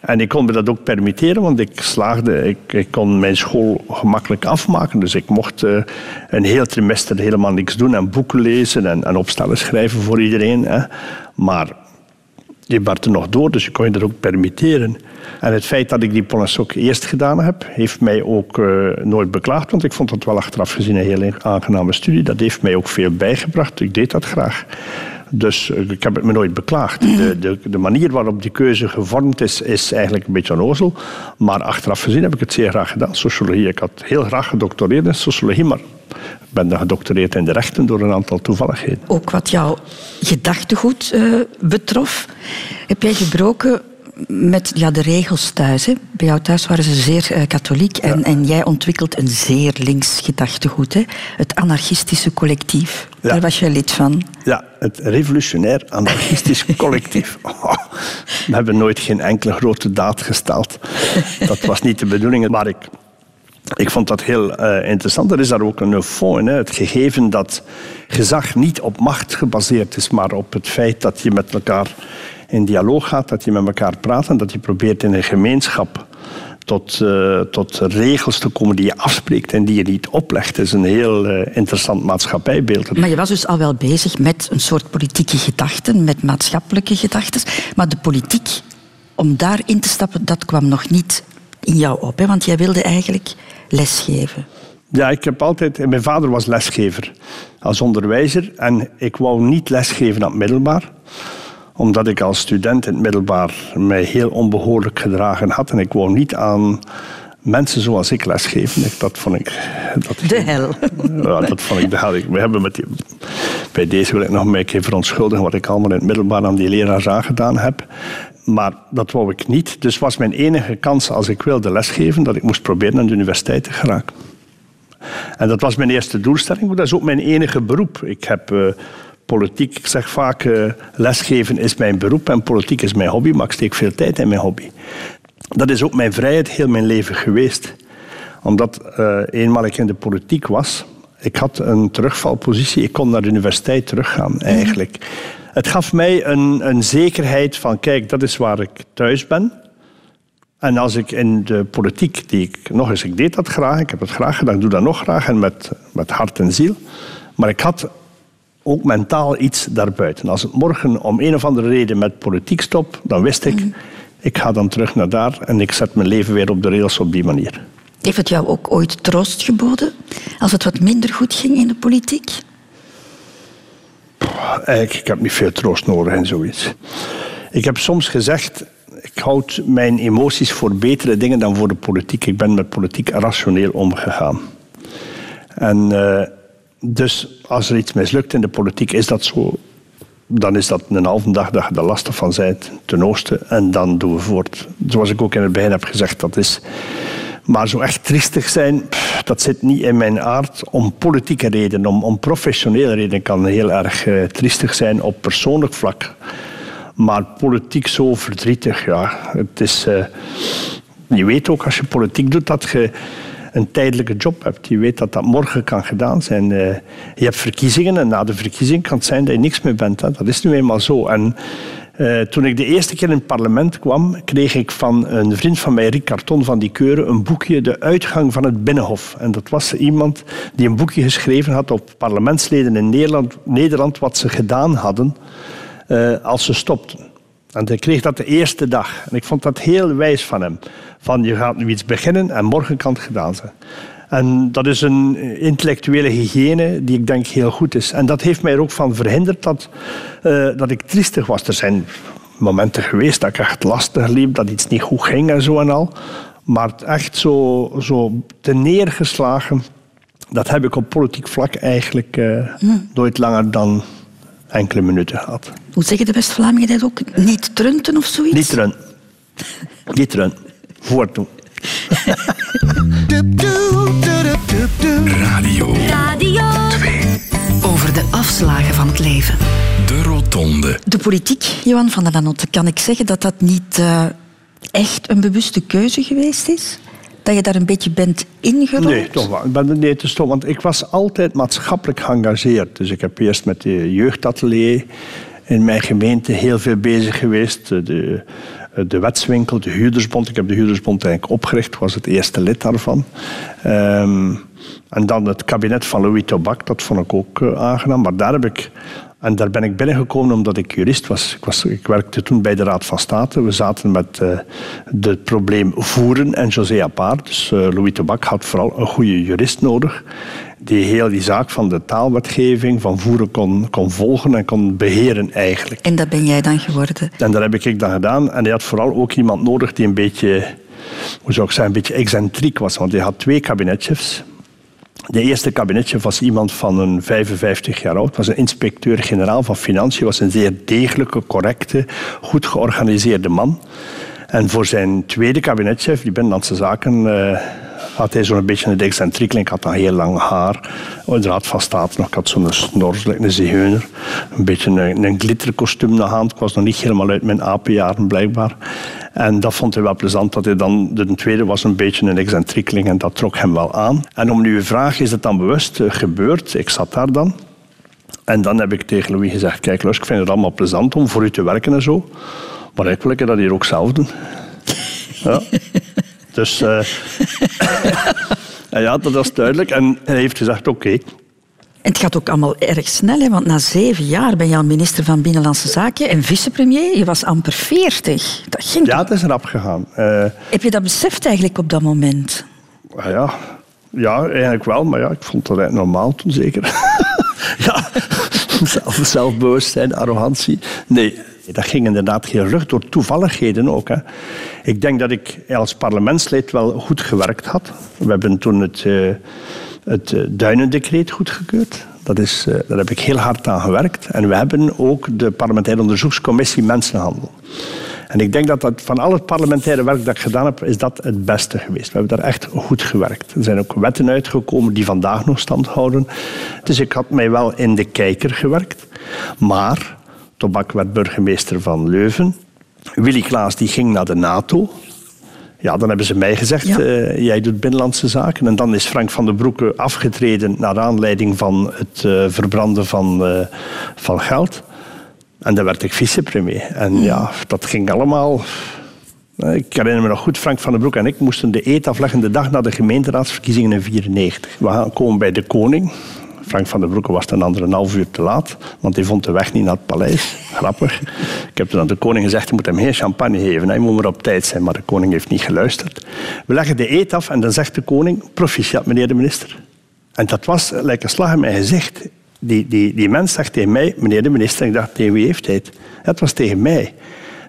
En ik kon me dat ook permitteren, want ik slaagde. Ik, ik kon mijn school gemakkelijk afmaken. Dus ik mocht eh, een heel trimester helemaal niks doen en boeken lezen en, en opstellen schrijven voor iedereen. Hè. Maar die er nog door, dus je kon je dat ook permitteren. En het feit dat ik die Polensok eerst gedaan heb, heeft mij ook eh, nooit beklaagd, want ik vond dat wel achteraf gezien een heel aangename studie. Dat heeft mij ook veel bijgebracht. Ik deed dat graag. Dus eh, ik heb het me nooit beklaagd. De, de, de manier waarop die keuze gevormd is, is eigenlijk een beetje onnozel. Maar achteraf gezien heb ik het zeer graag gedaan. Sociologie. Ik had heel graag gedoctoreerd in sociologie, maar ik ben dan gedoctoreerd in de rechten door een aantal toevalligheden. Ook wat jouw gedachtegoed eh, betrof, heb jij gebroken met ja, de regels thuis. Hè? Bij jou thuis waren ze zeer eh, katholiek en, en jij ontwikkelt een zeer links gedachtegoed. Hè? Het anarchistische collectief. Ja. Daar was jij lid van. Ja, het revolutionair anarchistisch collectief. Oh, we hebben nooit geen enkele grote daad gesteld. Dat was niet de bedoeling, maar ik, ik vond dat heel eh, interessant. Er is daar ook een fond in. Hè. Het gegeven dat gezag niet op macht gebaseerd is, maar op het feit dat je met elkaar in dialoog gaat, dat je met elkaar praat en dat je probeert in een gemeenschap tot, eh, tot regels te komen die je afspreekt en die je niet oplegt. Dat is een heel eh, interessant maatschappijbeeld. Maar je was dus al wel bezig met een soort politieke gedachten, met maatschappelijke gedachten. Maar de politiek, om daarin te stappen, dat kwam nog niet in jou op. Hè? Want jij wilde eigenlijk lesgeven. Ja, ik heb altijd... Mijn vader was lesgever als onderwijzer. En ik wou niet lesgeven aan het middelbaar. Omdat ik als student in het middelbaar mij heel onbehoorlijk gedragen had. En ik wou niet aan mensen zoals ik lesgeven. Ik- Dat vond ik... Dat De hel. Ja, dat vond ik de hel. We hebben met die, bij deze wil ik nog een keer verontschuldigen wat ik allemaal in het middelbaar aan die leraars aangedaan heb. Maar dat wou ik niet. Dus was mijn enige kans als ik wilde lesgeven dat ik moest proberen aan de universiteit te geraken. En dat was mijn eerste doelstelling, maar dat is ook mijn enige beroep. Ik heb eh, politiek, ik zeg vaak, eh, lesgeven is mijn beroep en politiek is mijn hobby, maar ik steek veel tijd in mijn hobby. Dat is ook mijn vrijheid heel mijn leven geweest. Omdat eh, eenmaal ik in de politiek was, ik had een terugvalpositie, ik kon naar de universiteit teruggaan eigenlijk. Het gaf mij een, een zekerheid van, kijk, dat is waar ik thuis ben. En als ik in de politiek, die ik nog eens, ik deed dat graag, ik heb het graag gedaan, ik doe dat nog graag en met, met hart en ziel. Maar ik had ook mentaal iets daarbuiten. Als het morgen om een of andere reden met politiek stop, dan wist ik, ik ga dan terug naar daar en ik zet mijn leven weer op de rails op die manier. Heeft het jou ook ooit troost geboden als het wat minder goed ging in de politiek? Eigenlijk, ik heb niet veel troost nodig en zoiets. Ik heb soms gezegd, ik houd mijn emoties voor betere dingen dan voor de politiek. Ik ben met politiek rationeel omgegaan. En eh, dus als er iets mislukt in de politiek, is dat zo. Dan is dat een halve dag dat je er lastig van bent, ten oosten. En dan doen we voort. Zoals ik ook in het begin heb gezegd, dat is... Maar zo echt triestig zijn, dat zit niet in mijn aard. Om politieke redenen, om, om professionele redenen kan heel erg eh, triestig zijn op persoonlijk vlak. Maar politiek zo verdrietig, ja. Het is, eh, je weet ook als je politiek doet dat je een tijdelijke job hebt. Je weet dat dat morgen kan gedaan zijn. Eh, je hebt verkiezingen en na de verkiezing kan het zijn dat je niks meer bent. Dat is nu eenmaal zo. En eh, toen ik de eerste keer in het parlement kwam, kreeg ik van een vriend van mij, Rick Carton van die Keuren, een boekje, De Uitgang van het Binnenhof. En dat was iemand die een boekje geschreven had op parlementsleden in Nederland, Nederland wat ze gedaan hadden eh, als ze stopten. En hij kreeg dat de eerste dag. En ik vond dat heel wijs van hem. Van je gaat nu iets beginnen en morgen kan het gedaan zijn. En dat is een intellectuele hygiëne die ik denk heel goed is. En dat heeft mij er ook van verhinderd dat, eh, dat ik triestig was. Er zijn momenten geweest dat ik echt lastig liep, dat iets niet goed ging en zo en al. Maar echt zo, zo te neergeslagen, dat heb ik op politiek vlak eigenlijk eh, nooit langer dan enkele minuten gehad. Hoe zeggen de West-Vlamingen dat ook? Niet trunten of zoiets? Niet run. Niet run. Voortdoen. Radio Radio Over de afslagen van het leven. De Rotonde. De politiek, Johan van der Lanotte, kan ik zeggen dat dat niet eh, echt een bewuste keuze geweest is? Dat je daar een beetje bent ingerold? Nee, toch wel. Ik ben, nee, het is toch, want ik was altijd maatschappelijk geëngageerd. Dus ik heb eerst met de jeugdatelier in mijn gemeente heel veel bezig geweest. De, de wetswinkel, de huurdersbond. Ik heb de huurdersbond eigenlijk opgericht, was het eerste lid daarvan. Ehm, en dan het kabinet van Louis Tobak, dat vond ik ook uh, aangenaam. Maar daar heb ik en daar ben ik binnengekomen omdat ik jurist was. Ik, was, ik werkte toen bij de Raad van State. We zaten met uh, het probleem voeren en José Apart. Dus uh, Louis Tobak had vooral een goede jurist nodig. Die heel die zaak van de taalwetgeving, van voeren kon, kon volgen en kon beheren eigenlijk. En dat ben jij dan geworden? En dat heb ik dan gedaan. En hij had vooral ook iemand nodig die een beetje, hoe zou ik zeggen, een beetje excentriek was. Want hij had twee kabinetchefs. De eerste kabinetje was iemand van een 55 jaar oud, was een inspecteur-generaal van Financiën, was een zeer degelijke, correcte, goed georganiseerde man. En voor zijn tweede kabinetchef, die Binnenlandse Zaken, uh, had hij zo'n beetje een excentriek. Ik had dan heel lang haar. De Raad van State nog, ik had zo'n snor, een zigeuner. Een beetje een, een glitterkostuum naar hand. Ik was nog niet helemaal uit mijn apenjaren, blijkbaar. En dat vond hij wel plezant. Dat hij dan, de tweede was een beetje een excentriekeling en dat trok hem wel aan. En om uw vraag, is het dan bewust uh, gebeurd? Ik zat daar dan. En dan heb ik tegen Louis gezegd, kijk Lus, ik vind het allemaal plezant om voor u te werken en zo. Maar ik wil dat hier ook zelf doen. Ja. Dus uh, ja, dat was duidelijk. En hij heeft gezegd, oké. Okay. Het gaat ook allemaal erg snel, hè? want na zeven jaar ben je al minister van Binnenlandse Zaken en vicepremier. Je was amper veertig. Dat ging ja, het is rap gegaan. Uh, Heb je dat beseft eigenlijk op dat moment? Uh, ja. ja, eigenlijk wel, maar ja, ik vond dat eigenlijk normaal toen zeker. ja, zelf, zelfbewustzijn, arrogantie. Nee, dat ging inderdaad heel rug door toevalligheden ook. Hè. Ik denk dat ik als parlementslid wel goed gewerkt had. We hebben toen het, uh, het Duinendecreet goedgekeurd. Dat is, uh, daar heb ik heel hard aan gewerkt. En we hebben ook de parlementaire onderzoekscommissie Mensenhandel. En ik denk dat, dat van al het parlementaire werk dat ik gedaan heb, is dat het beste geweest. We hebben daar echt goed gewerkt. Er zijn ook wetten uitgekomen die vandaag nog stand houden. Dus ik had mij wel in de kijker gewerkt. Maar Tobak werd burgemeester van Leuven. Willy Klaas die ging naar de NATO. Ja, dan hebben ze mij gezegd, ja. uh, jij doet binnenlandse zaken. En dan is Frank van den Broeke afgetreden naar aanleiding van het uh, verbranden van, uh, van geld. En dan werd ik vicepremier. En mm. ja, dat ging allemaal... Ik herinner me nog goed, Frank van den Broek en ik moesten de eet afleggen de dag na de gemeenteraadsverkiezingen in 1994. We komen bij de koning. Frank van den Broeke was een anderhalf uur te laat, want hij vond de weg niet naar het paleis. Grappig. Ik heb toen aan de koning gezegd, je moet hem geen champagne geven, hij moet maar op tijd zijn. Maar de koning heeft niet geluisterd. We leggen de eet af en dan zegt de koning, proficiat meneer de minister. En dat was een slag in mijn gezicht. Die, die, die mens zegt tegen mij, meneer de minister, ik dacht, tegen wie heeft hij het? Dat was tegen mij.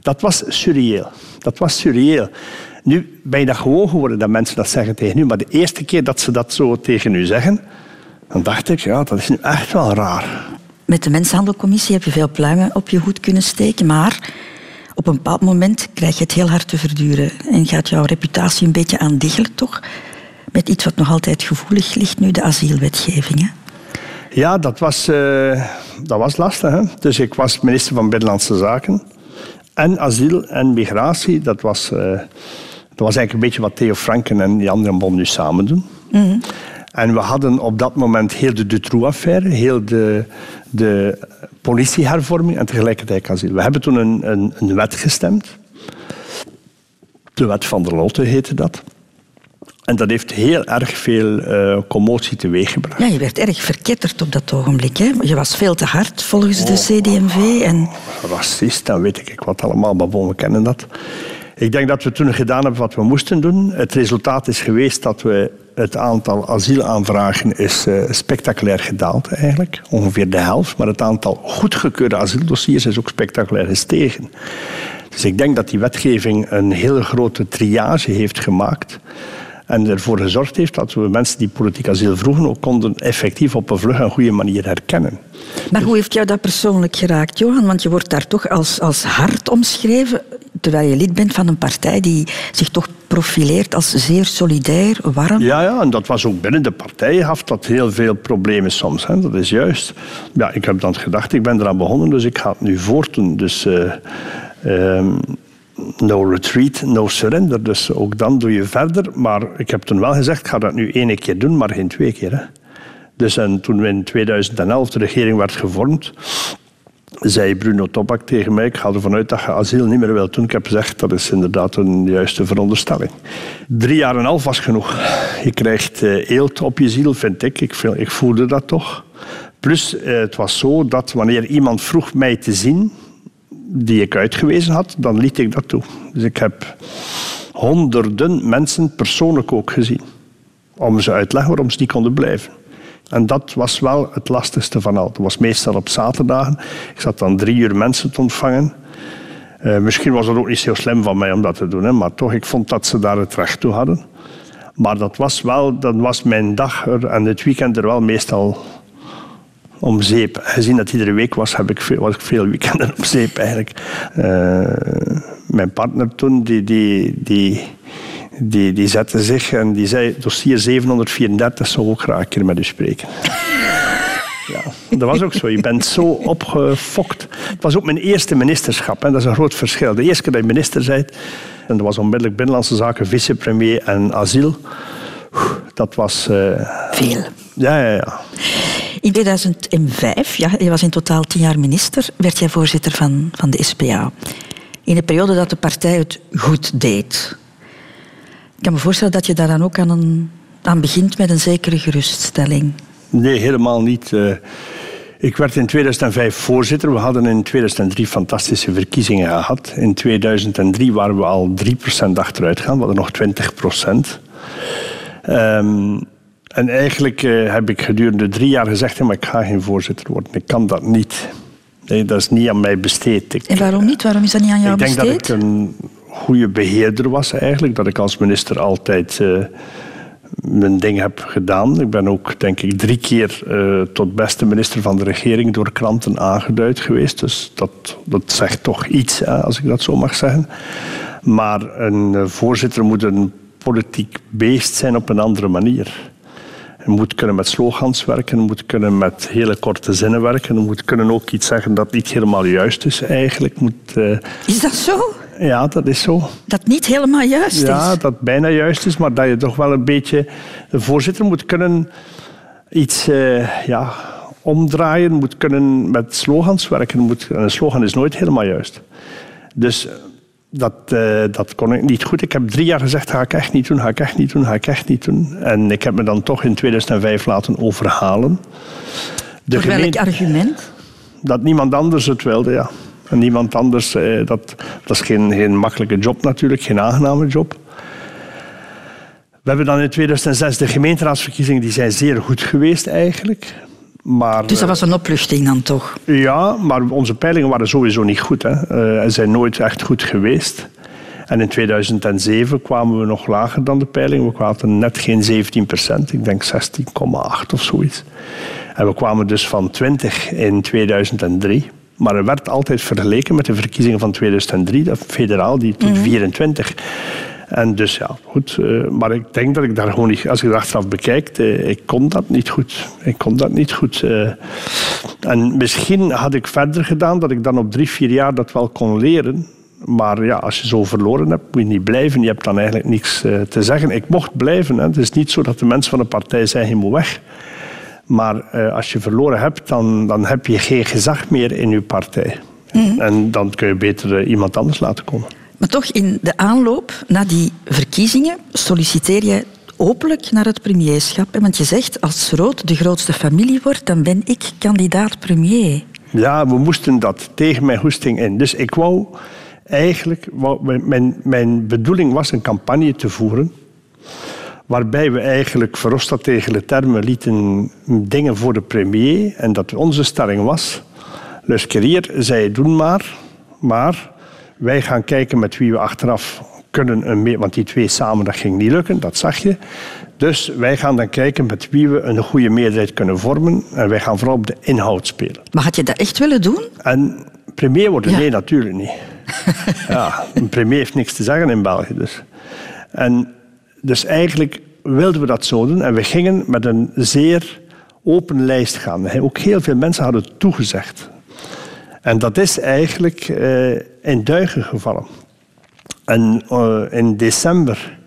Dat was surreëel. Dat was surreëel. Nu ben je dat gewoon geworden dat mensen dat zeggen tegen u, maar de eerste keer dat ze dat zo tegen u zeggen, dan dacht ik, ja, dat is nu echt wel raar. Met de Mensenhandelcommissie heb je veel pluimen op je hoed kunnen steken, maar op een bepaald moment krijg je het heel hard te verduren en gaat jouw reputatie een beetje aandiggelen, toch? Met iets wat nog altijd gevoelig ligt nu, de asielwetgeving. Hè? Ja, dat was, uh, dat was lastig. Hè? Dus ik was minister van Binnenlandse Zaken. En asiel en migratie, dat was, uh, dat was eigenlijk een beetje wat Theo Franken en anderen bond nu samen doen. Mm -hmm. En we hadden op dat moment heel de Dutroux-affaire, heel de, de politiehervorming en tegelijkertijd asiel. We hebben toen een, een, een wet gestemd. De wet van der Lotte heette dat. En dat heeft heel erg veel uh, commotie teweeggebracht. Ja, je werd erg verketterd op dat ogenblik. Hè? Je was veel te hard volgens de CD&V. En... Racist, dan weet ik wat allemaal, maar we kennen dat. Ik denk dat we toen gedaan hebben wat we moesten doen. Het resultaat is geweest dat we het aantal asielaanvragen is uh, spectaculair gedaald eigenlijk. Ongeveer de helft. Maar het aantal goedgekeurde asieldossiers is ook spectaculair gestegen. Dus ik denk dat die wetgeving een hele grote triage heeft gemaakt. En ervoor gezorgd heeft dat we mensen die politiek asiel vroegen ook konden effectief op een vlugge en goede manier herkennen. Maar hoe heeft jou dat persoonlijk geraakt, Johan? Want je wordt daar toch als, als hard omschreven, terwijl je lid bent van een partij die zich toch profileert als zeer solidair, warm. Ja, ja, en dat was ook binnen de partij had dat heel veel problemen soms. Hè. Dat is juist. Ja, ik heb dan gedacht, ik ben eraan begonnen, dus ik ga het nu voortdoen. Dus... Uh, um, no retreat, no surrender. Dus ook dan doe je verder. Maar ik heb toen wel gezegd, ik ga dat nu één keer doen, maar geen twee keer. Hè. Dus en toen in 2011 de regering werd gevormd, zei Bruno Tobak tegen mij, ik ga ervan uit dat je asiel niet meer wilt doen. Ik heb gezegd, dat is inderdaad een juiste veronderstelling. Drie jaar en een half was genoeg. Je krijgt uh, eelt op je ziel, vind ik. Ik, ik voelde dat toch. Plus, uh, het was zo dat wanneer iemand vroeg mij te zien, die ik uitgewezen had, dan liet ik dat toe. Dus ik heb honderden mensen persoonlijk ook gezien. Om ze uit te leggen waarom ze niet konden blijven. En dat was wel het lastigste van al. Dat was meestal op zaterdagen. Ik zat dan drie uur mensen te ontvangen. Uh, misschien was het ook niet zo slim van mij om dat te doen, hè, maar toch, ik vond dat ze daar het recht toe hadden. Maar dat was wel, dat was mijn dag er, en het weekend er wel meestal om zeep. Gezien dat iedere week was, heb ik veel, was ik veel weekenden op zeep eigenlijk. Uh, mijn partner toen, die, die, die die, die zette zich en die zei, dossier 734 zou ook graag een keer met u spreken. Ja, dat was ook zo. Je bent zo opgefokt. Het was ook mijn eerste ministerschap. Hè. Dat is een groot verschil. De eerste keer dat je minister bent, en dat was onmiddellijk Binnenlandse Zaken, vicepremier en asiel. Dat was... Uh... Veel. Ja, ja, ja. In 2005, ja, je was in totaal tien jaar minister, werd jij voorzitter van, van de SPA. In de periode dat de partij het goed deed. Ik kan me voorstellen dat je daar dan ook aan, een, aan begint met een zekere geruststelling. Nee, helemaal niet. Uh, ik werd in 2005 voorzitter. We hadden in 2003 fantastische verkiezingen gehad. In 2003 waren we al 3% achteruit gaan. We hadden nog 20%. Um, en eigenlijk uh, heb ik gedurende drie jaar gezegd: maar ik ga geen voorzitter worden. Ik kan dat niet. Nee, dat is niet aan mij besteed. Ik, en waarom niet? Waarom is dat niet aan jou besteed? Ik denk dat ik een goede beheerder was eigenlijk. Dat ik als minister altijd uh, mijn ding heb gedaan. Ik ben ook, denk ik, drie keer uh, tot beste minister van de regering door kranten aangeduid geweest. Dus dat, dat zegt toch iets, hè, als ik dat zo mag zeggen. Maar een uh, voorzitter moet een politiek beest zijn op een andere manier. Je moet kunnen met slogans werken, je moet kunnen met hele korte zinnen werken. Je moet kunnen ook iets zeggen dat niet helemaal juist is eigenlijk. Moet, uh... Is dat zo? Ja, dat is zo. Dat niet helemaal juist is? Ja, dat bijna juist is, maar dat je toch wel een beetje... De voorzitter moet kunnen iets uh, ja, omdraaien, moet kunnen met slogans werken. Moet, en een slogan is nooit helemaal juist. Dus dat, uh, dat kon ik niet goed. Ik heb drie jaar gezegd, ga ik echt niet doen, ga ik echt niet doen, ga ik echt niet doen. En ik heb me dan toch in 2005 laten overhalen. De Door welk argument? Dat niemand anders het wilde, ja. En niemand anders, eh, dat, dat is geen, geen makkelijke job natuurlijk, geen aangename job. We hebben dan in 2006 de gemeenteraadsverkiezingen, die zijn zeer goed geweest eigenlijk. Maar, dus dat was een opluchting dan toch? Ja, maar onze peilingen waren sowieso niet goed. Hè. Uh, zijn nooit echt goed geweest. En in 2007 kwamen we nog lager dan de peiling. We kwamen net geen 17 procent, ik denk 16,8 of zoiets. En we kwamen dus van 20 in 2003. Maar er werd altijd vergeleken met de verkiezingen van 2003, dat federaal, die toen mm 24. En dus ja, goed. Uh, maar ik denk dat ik daar gewoon niet, als ik het achteraf bekijk, uh, ik kon dat niet goed. Ik kon dat niet goed. Uh, en misschien had ik verder gedaan dat ik dan op drie, vier jaar dat wel kon leren. Maar ja, als je zo verloren hebt, moet je niet blijven. Je hebt dan eigenlijk niks te zeggen. Ik mocht blijven. Hè. Het is niet zo dat de mensen van de partij zeggen, je moet weg. Maar als je verloren hebt, dan, dan heb je geen gezag meer in je partij. Mm. En dan kun je beter iemand anders laten komen. Maar toch, in de aanloop naar die verkiezingen solliciteer je openlijk naar het premierschap. Want je zegt, als Rood de grootste familie wordt, dan ben ik kandidaat premier. Ja, we moesten dat tegen mijn hoesting in. Dus ik wou eigenlijk, mijn, mijn bedoeling was een campagne te voeren waarbij we eigenlijk Verhofstadt tegen de termen lieten dingen voor de premier en dat onze stelling was, Luskerier zei doen maar, maar wij gaan kijken met wie we achteraf kunnen een meer, want die twee samen dat ging niet lukken, dat zag je. Dus wij gaan dan kijken met wie we een goede meerderheid kunnen vormen en wij gaan vooral op de inhoud spelen. Maar had je dat echt willen doen? En premier worden? Nee, natuurlijk niet. ja, een premier heeft niks te zeggen in België dus. En dus eigenlijk wilden we dat zo doen en we gingen met een zeer open lijst gaan. Ook heel veel mensen hadden toegezegd. En dat is eigenlijk uh, in duigen gevallen. En uh, in december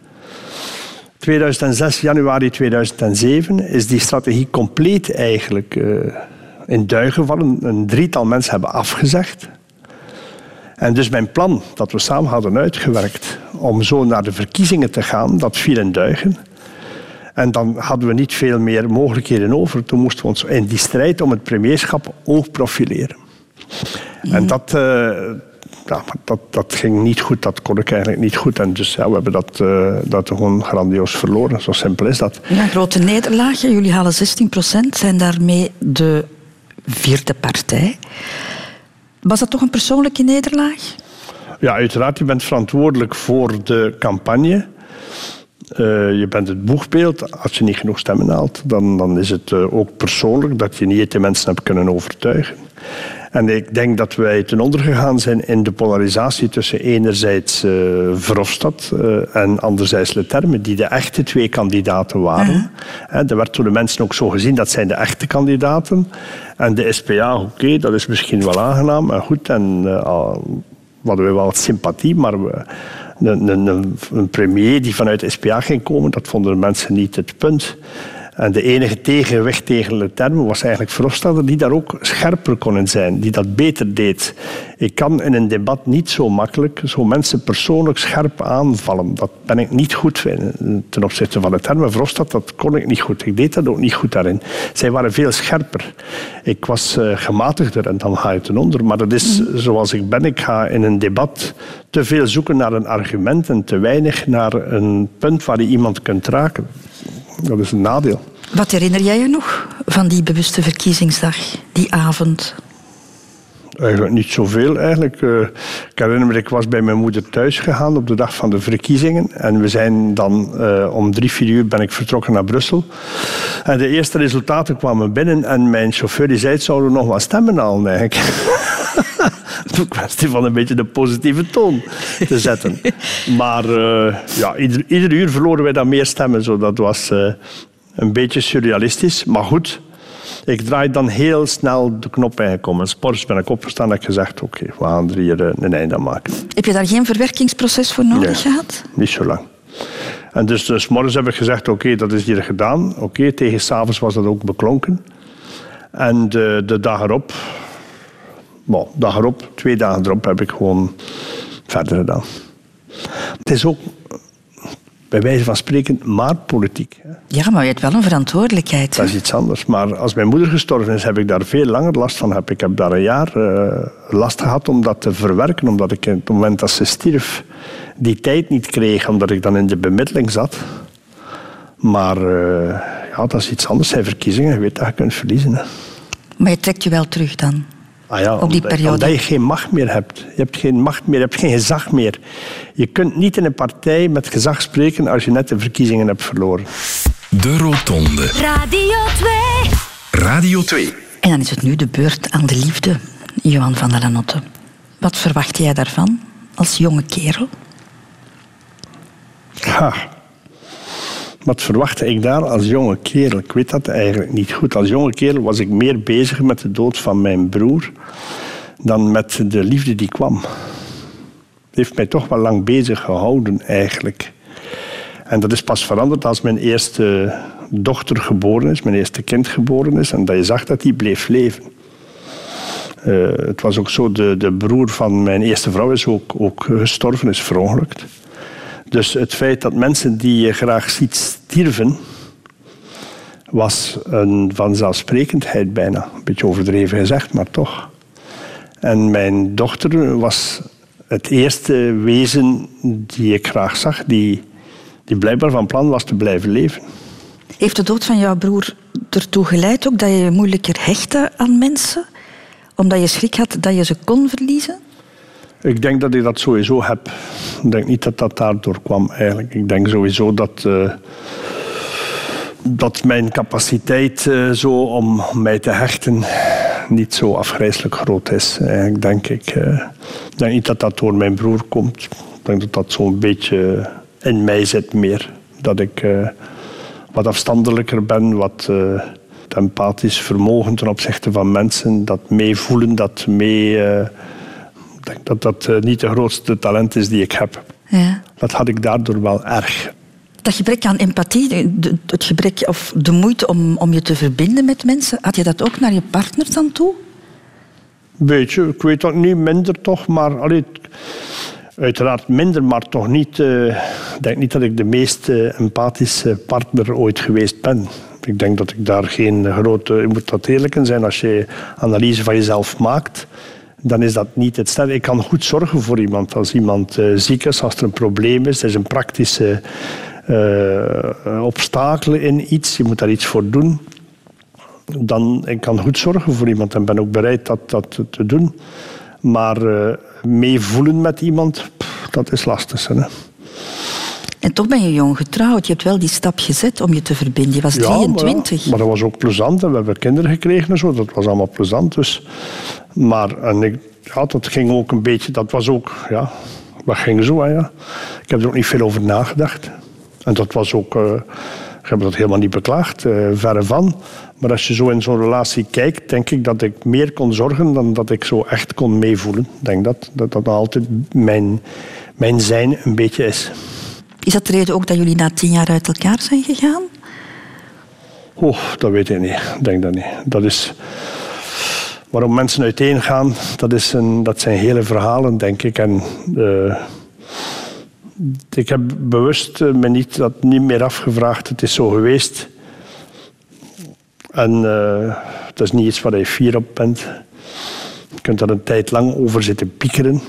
2006, januari 2007, is die strategie compleet eigenlijk uh, in duigen vallen. Een drietal mensen hebben afgezegd. En dus mijn plan, dat we samen hadden uitgewerkt, om zo naar de verkiezingen te gaan, dat viel in duigen. En dan hadden we niet veel meer mogelijkheden over. Toen moesten we ons in die strijd om het premierschap ook profileren. En dat, uh, ja, dat, dat ging niet goed, dat kon ik eigenlijk niet goed. En dus ja, we hebben dat, uh, dat gewoon grandioos verloren. Zo simpel is dat. Ja, grote nederlaag. Jullie halen 16 procent, zijn daarmee de vierde partij. Was dat toch een persoonlijke nederlaag? Ja, uiteraard. Je bent verantwoordelijk voor de campagne. Uh, je bent het boegbeeld. Als je niet genoeg stemmen haalt, dan, dan is het uh, ook persoonlijk dat je niet de mensen hebt kunnen overtuigen. En ik denk dat wij ten onder gegaan zijn in de polarisatie tussen enerzijds uh, Verhofstadt uh, en anderzijds Leterme, die de echte twee kandidaten waren. Uh -huh. Er werd door de mensen ook zo gezien, dat zijn de echte kandidaten. En de SPA, oké, okay, dat is misschien wel aangenaam en goed. En uh, hadden we wel wat sympathie, maar we, een, een, een, premier die vanuit de SPA ging komen, dat vonden de mensen niet het punt. En de enige tegenwicht tegen de termen was eigenlijk Verhofstadt, die daar ook scherper kon zijn, die dat beter deed. Ik kan in een debat niet zo makkelijk zo mensen persoonlijk scherp aanvallen. Dat ben ik niet goed ten opzichte van de termen. Verhofstadt, dat kon ik niet goed. Ik deed dat ook niet goed daarin. Zij waren veel scherper. Ik was uh, gematigder en dan ga je ten onder. Maar dat is zoals ik ben. Ik ga in een debat te veel zoeken naar een argument en te weinig naar een punt waar je iemand kunt raken. Dat is een nadeel. Wat herinner jij je nog van die bewuste verkiezingsdag, die avond? Eigenlijk niet zoveel. Eigenlijk. Uh, ik herinner me, ik was bij mijn moeder thuis gegaan op de dag van de verkiezingen. En we zijn dan uh, om drie, vier uur ben ik vertrokken naar Brussel. En de eerste resultaten kwamen binnen en mijn chauffeur die zei, zouden we nog wat stemmen halen eigenlijk. een kwestie van een beetje de positieve toon te zetten. Maar uh, ja, ieder, ieder, uur verloren wij dan meer stemmen. Zo. Dat was uh, een beetje surrealistisch. Maar goed, ik draai dan heel snel de knop ingekomen. Sports ben ik opgestaan en ik gezegd, oké, okay, we gaan er hier uh, een einde aan maken. Heb je daar geen verwerkingsproces voor nodig nee, gehad? Niet zo lang. En dus, dus morgens heb ik gezegd, oké, okay, dat is hier gedaan. Oké, okay, tegen s'avonds was dat ook beklonken. En de, de dag erop, bon, dag erop, twee dagen erop heb ik gewoon verder gedaan. Het is ook bij wijze van spreken maar politiek. Hè. Ja, maar je hebt wel een verantwoordelijkheid. Dat is iets anders. Maar als mijn moeder gestorven is, heb ik daar veel langer last van. Heb. Ik heb daar een jaar uh, last gehad om dat te verwerken, omdat ik op het moment dat ze stierf die tijd niet kreeg, omdat ik dan in de bemiddeling zat. Maar uh, ja, dat is iets anders. Zijn verkiezingen, je weet dat je kunt verliezen. Hè. Maar je trekt je wel terug dan? Ah ja, op die omdat, periode. Omdat je geen macht meer hebt. Je hebt geen macht meer, je hebt geen gezag meer. Je kunt niet in een partij met gezag spreken als je net de verkiezingen hebt verloren. De Rotonde. Radio 2. Radio 2. En dan is het nu de beurt aan de liefde, Johan van der Lanotte. Wat verwacht jij daarvan als jonge kerel? Ha. Wat verwachtte ik daar als jonge kerel? Ik weet dat eigenlijk niet goed. Als jonge kerel was ik meer bezig met de dood van mijn broer dan met de liefde die kwam. Het heeft mij toch wel lang bezig gehouden eigenlijk. En dat is pas veranderd als mijn eerste dochter geboren is, mijn eerste kind geboren is, en dat je zag dat die bleef leven. Uh, het was ook zo, de, de broer van mijn eerste vrouw is ook, ook gestorven, is verongelukt. Dus het feit dat mensen die je graag ziet stierven, was een vanzelfsprekendheid bijna. Een beetje overdreven gezegd, maar toch. En mijn dochter was het eerste wezen die ik graag zag, die, die blijkbaar van plan was te blijven leven. Heeft de dood van jouw broer ertoe geleid ook dat je je moeilijker hechtte aan mensen? Omdat je schrik had dat je ze kon verliezen? Ik denk dat ik dat sowieso heb. Ik denk niet dat dat daardoor kwam eigenlijk. Ik denk sowieso dat, uh, dat mijn capaciteit uh, zo om mij te hechten niet zo afgrijzelijk groot is. Eigenlijk denk ik. Uh, ik denk niet dat dat door mijn broer komt. Ik denk dat dat zo'n beetje in mij zit meer. Dat ik wat afstandelijker ben, wat empathisch vermogen ten opzichte van mensen. Dat meevoelen, dat mee ik denk dat dat niet de grootste talent is die ik heb. Ja. Dat had ik daardoor wel erg. dat gebrek aan empathie, het gebrek of de moeite om, om je te verbinden met mensen, had je dat ook naar je partner dan toe? Beetje, ik weet dat niet, minder toch, maar allee, uiteraard minder, maar toch niet. eh, Ik denk niet dat ik de meest eh, empathische partner ooit geweest ben. Ik denk dat ik daar geen grote. Je moet dat eerlijk in zijn als je analyse van jezelf maakt. Dan is dat niet het stel. Ik kan goed zorgen voor iemand. Als iemand eh, ziek is, als er een probleem is, er is een praktische eh obstakel in iets, je moet daar iets voor doen dan ik kan goed zorgen voor iemand en ben ook bereid dat, dat te doen. Maar eh, meevoelen met iemand, pff, dat is lastig. Hè. En toch ben je jong getrouwd. Je hebt wel die stap gezet om je te verbinden. Je was Ja, maar, 23. ja, maar dat was ook plezant. En we hebben kinderen gekregen en zo. Dat was allemaal plezant. Dus. Maar en ik, ja, dat ging ook een beetje... Dat was ook... Ja, dat ging zo. Hè, ja. Ik heb er ook niet veel over nagedacht. En dat was ook... eh, ik heb dat helemaal niet beklaagd. eh, verre van. Maar als je zo in zo'n relatie kijkt, denk ik dat ik meer kon zorgen dan dat ik zo echt kon meevoelen. Ik denk dat dat, dat altijd mijn, mijn zijn een beetje is. Is dat de reden ook dat jullie na tien jaar uit elkaar zijn gegaan? Oh, dat weet ik niet. Ik denk dat niet. Dat is... Waarom mensen uiteen gaan, dat, is een, dat zijn hele verhalen, denk ik. En eh, ik heb bewust eh, me niet, dat niet meer afgevraagd. Het is zo geweest. En eh, het is niet iets waar je fier op bent. Je kunt er een tijd lang over zitten piekeren.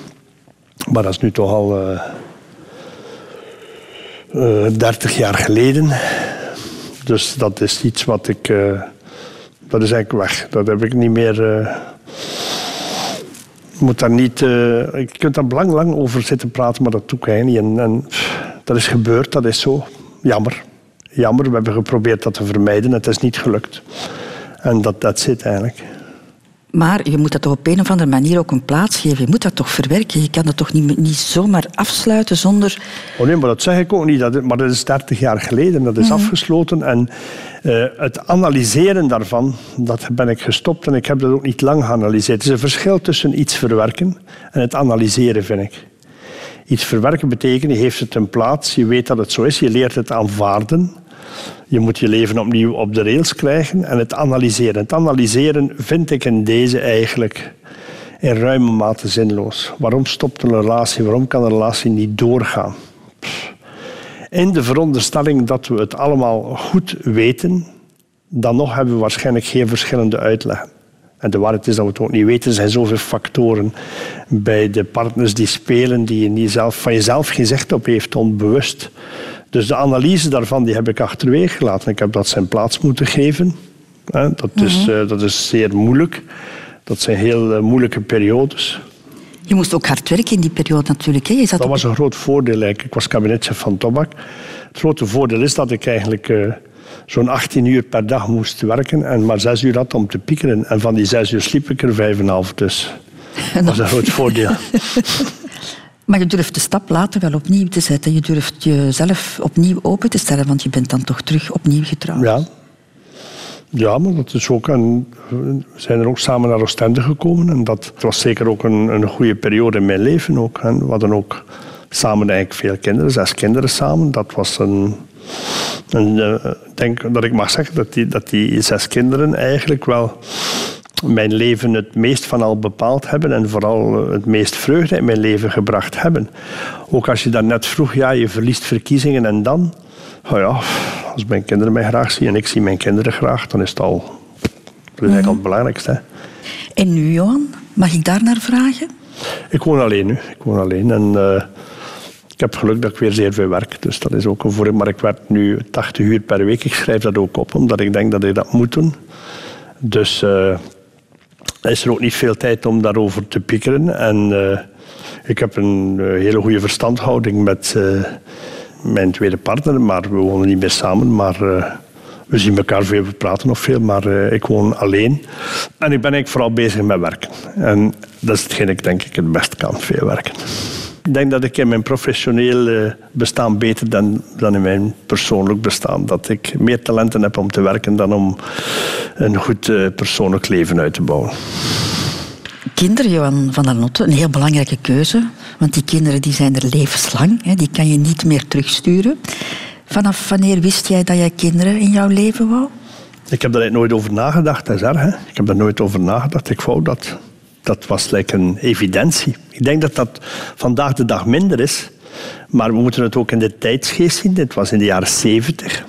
Maar dat is nu toch al eh, 30 jaar geleden. Dus dat is iets wat ik. Dat is eigenlijk weg. Dat heb ik niet meer. je moet daar niet. eh, je kunt daar lang, lang over zitten praten, maar dat doe ik niet. En, en dat is gebeurd, dat is zo. Jammer. Jammer, we hebben geprobeerd dat te vermijden. Het is niet gelukt. En dat zit eigenlijk. Maar je moet dat toch op een of andere manier ook een plaats geven. Je moet dat toch verwerken. Je kan dat toch niet, niet zomaar afsluiten zonder... Oh nee, maar dat zeg ik ook niet. Dat, maar dat is 30 jaar geleden, dat is afgesloten. En eh, het analyseren daarvan, dat ben ik gestopt en ik heb dat ook niet lang geanalyseerd. Het is een verschil tussen iets verwerken en het analyseren, vind ik. Iets verwerken betekent, je heeft het een plaats, je weet dat het zo is, je leert het aanvaarden. Je moet je leven opnieuw op de rails krijgen en het analyseren. Het analyseren vind ik in deze eigenlijk in ruime mate zinloos. Waarom stopt een relatie? Waarom kan een relatie niet doorgaan? In de veronderstelling dat we het allemaal goed weten, dan nog hebben we waarschijnlijk geen verschillende uitleggen. En de waarheid is dat we het ook niet weten. Er zijn zoveel factoren bij de partners die spelen die je niet zelf, van jezelf geen zicht op heeft, onbewust. Dus de analyse daarvan die heb ik achterwege gelaten. Ik heb dat zijn plaats moeten geven. Dat is, eh, dat is zeer moeilijk. Dat zijn heel eh, moeilijke periodes. Je moest ook hard werken in die periode natuurlijk. Hè? Je zat Dat op- was een groot voordeel. eigenlijk. Ik was kabinetchef van Tobak. Het grote voordeel is dat ik eigenlijk eh, zo'n 18 uur per dag moest werken en maar 6 uur had om te piekeren. En van die 6 uur sliep ik er 5,5. Dus dat was een groot voordeel. Maar je durft de stap later wel opnieuw te zetten. Je durft jezelf opnieuw open te stellen, want je bent dan toch terug opnieuw getrouwd. Ja. Ja, maar dat is ook een, we zijn er ook samen naar Oostende gekomen. En dat was zeker ook een, een goede periode in mijn leven. Ook, hè. We hadden ook samen eigenlijk veel kinderen, zes kinderen samen. Dat was een... een eh, ik denk dat ik mag zeggen dat die, dat die zes kinderen eigenlijk wel mijn leven het meest van al bepaald hebben en vooral eh, het meest vreugde in mijn leven gebracht hebben. Ook als je daarnet vroeg, ja, je verliest verkiezingen en dan? Nou ja, als mijn kinderen mij graag zien en ik zie mijn kinderen graag, dan is het al, dat is eigenlijk al het belangrijkste. Hè. En nu, Johan, mag ik daar naar vragen? Ik woon alleen nu. Ik woon alleen en eh, ik heb geluk dat ik weer zeer veel werk. Dus dat is ook een voordeel. Maar ik werk nu 80 uur per week. Ik schrijf dat ook op, omdat ik denk dat ik dat moet doen. Dus eh, is er ook niet veel tijd om daarover te piekeren. En eh, ik heb een eh, hele goede verstandhouding met eh, mijn tweede partner. Maar we wonen niet meer samen. Maar we zien elkaar veel, we praten nog veel. Maar ik woon alleen. En ik ben eigenlijk vooral bezig met werken. En dat is hetgeen ik denk ik het best kan, veel werken. Ik denk dat ik in mijn professioneel eh, bestaan beter dan, dan in mijn persoonlijk bestaan. Dat ik meer talenten heb om te werken dan om een goed eh, persoonlijk leven uit te bouwen. Kinderen, Johan van der Notte, een heel belangrijke keuze. Want die kinderen die zijn er levenslang. Hè, die kan je niet meer terugsturen. Vanaf wanneer wist jij dat jij kinderen in jouw leven wou? Ik heb daar nooit over nagedacht, dat is erg. Hè? Ik heb daar nooit over nagedacht. Ik wou dat. Dat was like een evidentie. Ik denk dat dat vandaag de dag minder is. Maar we moeten het ook in de tijdsgeest zien. Dit was in de jaren zeventig.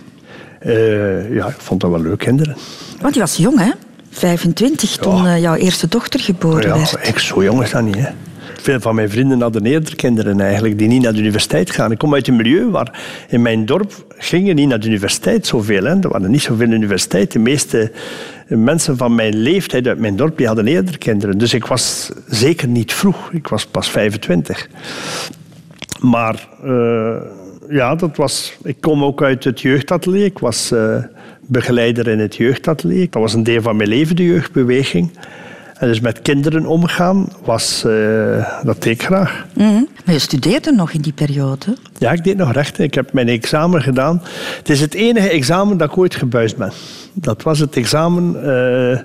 Uh, ja, ik vond dat wel leuk, kinderen. Want je was jong, hè? 25 toen ja. jouw eerste dochter geboren ja, werd. Ik, zo jong is dat niet, hè? Veel van mijn vrienden hadden eerder kinderen eigenlijk, die niet naar de universiteit gaan. Ik kom uit een milieu waar in mijn dorp gingen niet naar de universiteit zoveel. Hè. Er waren niet zoveel universiteiten. De meeste mensen van mijn leeftijd uit mijn dorp hadden eerder kinderen. Dus ik was zeker niet vroeg. Ik was pas 25. Maar uh, ja, dat was, ik kom ook uit het jeugdatelier. Ik was uh, begeleider in het jeugdatelier. Dat was een deel van mijn leven, de jeugdbeweging. En dus met kinderen omgaan, was, uh, dat deed ik graag. Mm -hmm. Maar je studeerde nog in die periode? Ja, ik deed nog rechten. Ik heb mijn examen gedaan. Het is het enige examen dat ik ooit gebuist ben. Dat was het examen uh,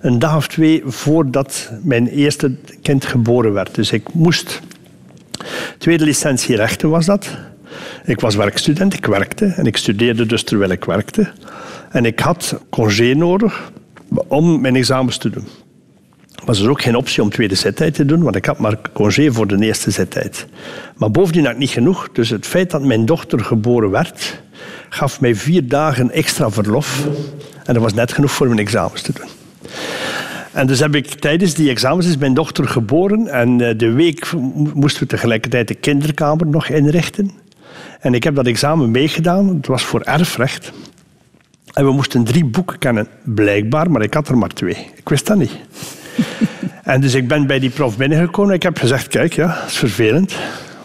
een dag of twee voordat mijn eerste kind geboren werd. Dus ik moest... Tweede licentie rechten was dat. Ik was werkstudent, ik werkte. En ik studeerde dus terwijl ik werkte. En ik had congé nodig om mijn examens te doen was er ook geen optie om tweede zettijd te doen, want ik had maar congé voor de eerste zettijd. Maar bovendien had ik niet genoeg. Dus het feit dat mijn dochter geboren werd, gaf mij vier dagen extra verlof. En dat was net genoeg voor mijn examens te doen. En dus heb ik tijdens die examens is mijn dochter geboren. En de week moesten we tegelijkertijd de kinderkamer nog inrichten. En ik heb dat examen meegedaan. Het was voor erfrecht. En we moesten drie boeken kennen, blijkbaar, maar ik had er maar twee. Ik wist dat niet. en dus ik ben bij die prof binnengekomen. Ik heb gezegd, kijk, ja, dat is vervelend.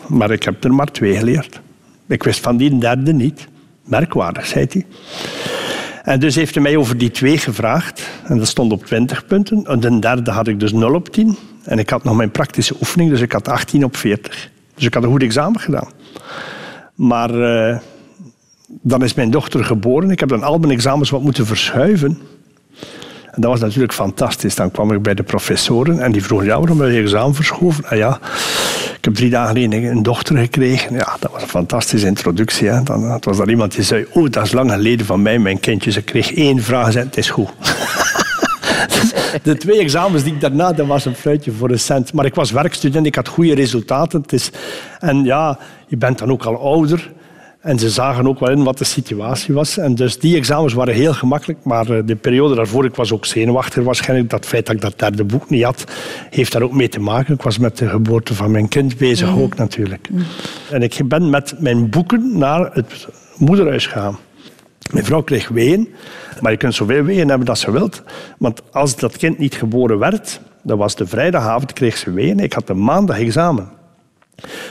Maar ik heb er maar twee geleerd. Ik wist van die derde niet. Merkwaardig, zei hij. En dus heeft hij mij over die twee gevraagd. En dat stond op 20 punten. En de derde had ik dus 0 op 10. En ik had nog mijn praktische oefening, dus ik had 18 op 40. Dus ik had een goed examen gedaan. Maar uh, dan is mijn dochter geboren. Ik heb dan al mijn examens wat moeten verschuiven. Dat was natuurlijk fantastisch. Dan kwam ik bij de professoren en die vroegen, ja, waarom heb je examen verschoven? En ja, ik heb drie dagen geleden een dochter gekregen. Ja, dat was een fantastische introductie. Hè. Dan het was er iemand die zei, oh, dat is lang geleden van mij, mijn kindje. Ze kreeg één vraag en het is goed. de twee examens die ik daarna, dat was een fluitje voor een cent. Maar ik was werkstudent, ik had goede resultaten. Het is, en ja, je bent dan ook al ouder. En ze zagen ook wel in wat de situatie was. En dus die examens waren heel gemakkelijk. Maar eh, de periode daarvoor, ik was ook zenuwachtig waarschijnlijk. Dat feit dat ik dat derde boek niet had, heeft daar ook mee te maken. Ik was met de geboorte van mijn kind bezig mm. ook natuurlijk. Mm. En ik ben met mijn boeken naar het moederhuis gegaan. Mijn vrouw kreeg weeën. Maar je kunt zoveel weeën hebben als je wilt. Want als dat kind niet geboren werd, dat was de vrijdagavond, kreeg ze weeën. Ik had een maandag examen.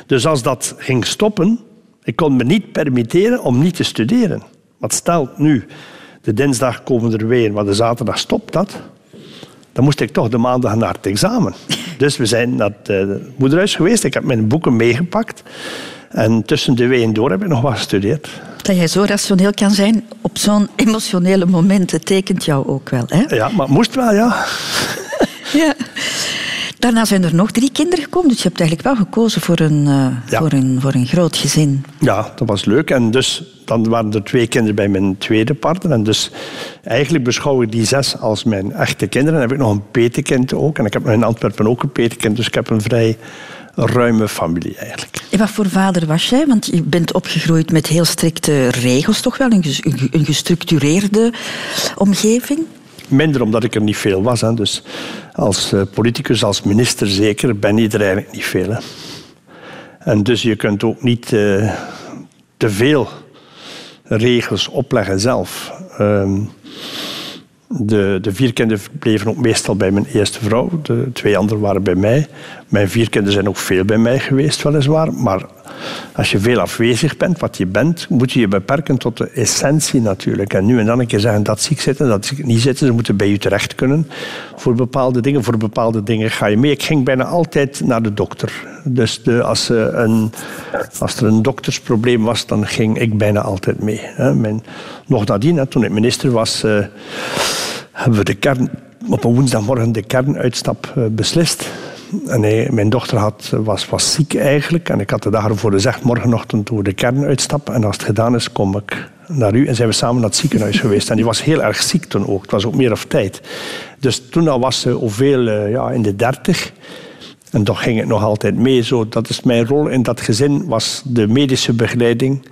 Dus als dat ging stoppen ik kon me niet permitteren om niet te studeren. Wat stelt nu, de dinsdag komen er weer, maar de zaterdag stopt dat. Dan moest ik toch de maandag naar het examen. Dus we zijn naar het uh, moederhuis geweest. Ik heb mijn boeken meegepakt. En tussen de weeën door heb ik nog wat gestudeerd. Dat jij zo rationeel kan zijn op zo'n emotionele momenten tekent jou ook wel, hè? Ja, maar het moest wel, ja. ja. Daarna zijn er nog drie kinderen gekomen, dus je hebt eigenlijk wel gekozen voor een, uh, ja. voor een, voor een groot gezin. Ja, dat was leuk. En dus dan waren er twee kinderen bij mijn tweede partner. En dus eigenlijk beschouw ik die zes als mijn echte kinderen. Dan heb ik nog een petekind ook. En ik heb in Antwerpen ook een petekind. Dus ik heb een vrij ruime familie eigenlijk. En wat voor vader was jij? Want je bent opgegroeid met heel strikte regels, toch wel? Een, een gestructureerde omgeving? Minder omdat ik er niet veel was. Hè. Dus als uh, politicus, als minister zeker, ben je er eigenlijk niet veel. En dus je kunt ook niet uh, te veel regels opleggen zelf. Um, de, de vier kinderen bleven ook meestal bij mijn eerste vrouw. De twee anderen waren bij mij. Mijn vier kinderen zijn ook veel bij mij geweest, weliswaar. Maar als je veel afwezig bent, wat je bent, moet je je beperken tot de essentie natuurlijk. En nu en dan een keer zeggen dat zie ik zitten, dat zie ik niet zitten. Ze moeten bij je terecht kunnen voor bepaalde dingen. Voor bepaalde dingen ga je mee. Ik ging bijna altijd naar de dokter. Dus de, als, een, als er een doktersprobleem was, dan ging ik bijna altijd mee. Mijn, nog nadien, toen ik minister was, uh, hebben we de kern, op een woensdagmorgen de kernuitstap uh, beslist. En hij, mijn dochter had, was, was ziek eigenlijk. En ik had de dag ervoor gezegd, morgenochtend doen we de kern uitstappen. En als het gedaan is, kom ik naar u. En zijn we samen naar het ziekenhuis geweest. En die was heel erg ziek toen ook. Het was ook meer of tijd. Dus toen al was ze hoeveel, uh, ja, in de dertig. En toch ging het nog altijd mee. Zo, dat is mijn rol in dat gezin, was de medische begeleiding.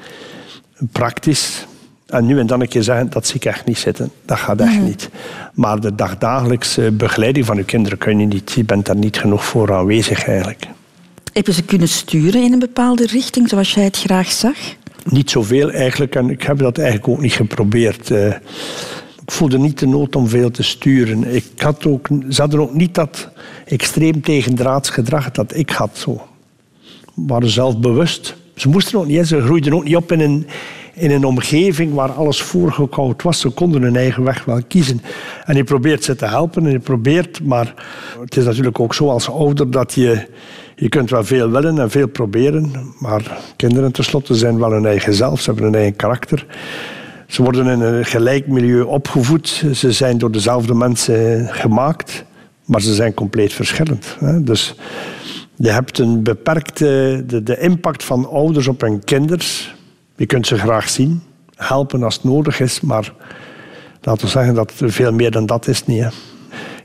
Praktisch. En nu en dan een keer zeggen, dat zie ik echt niet zitten. Dat gaat echt niet. Maar de dagdagelijkse begeleiding van uw kinderen kun je niet. Je bent daar niet genoeg voor aanwezig eigenlijk. Heb je ze kunnen sturen in een bepaalde richting, zoals jij het graag zag? Niet zoveel eigenlijk. En ik heb dat eigenlijk ook niet geprobeerd. Uh, ik voelde niet de nood om veel te sturen. Ik had ook, ze hadden ook niet dat extreem tegendraads gedrag dat ik had. Zo. Ze waren zelfbewust. Ze moesten ook niet, ze groeiden ook niet op in een, in een omgeving waar alles voorgekoud was. Ze konden hun eigen weg wel kiezen. En je probeert ze te helpen en je probeert, maar het is natuurlijk ook zo als ouder dat je, je kunt wel veel willen en veel proberen, maar kinderen tenslotte zijn wel hun eigen zelf, ze hebben hun eigen karakter. Ze worden in een gelijk milieu opgevoed, ze zijn door dezelfde mensen gemaakt, maar ze zijn compleet verschillend. Dus je hebt een beperkte de, de impact van ouders op hun kinderen je kunt ze graag zien, helpen als het nodig is, maar laten we zeggen dat er veel meer dan dat is niet. Hè.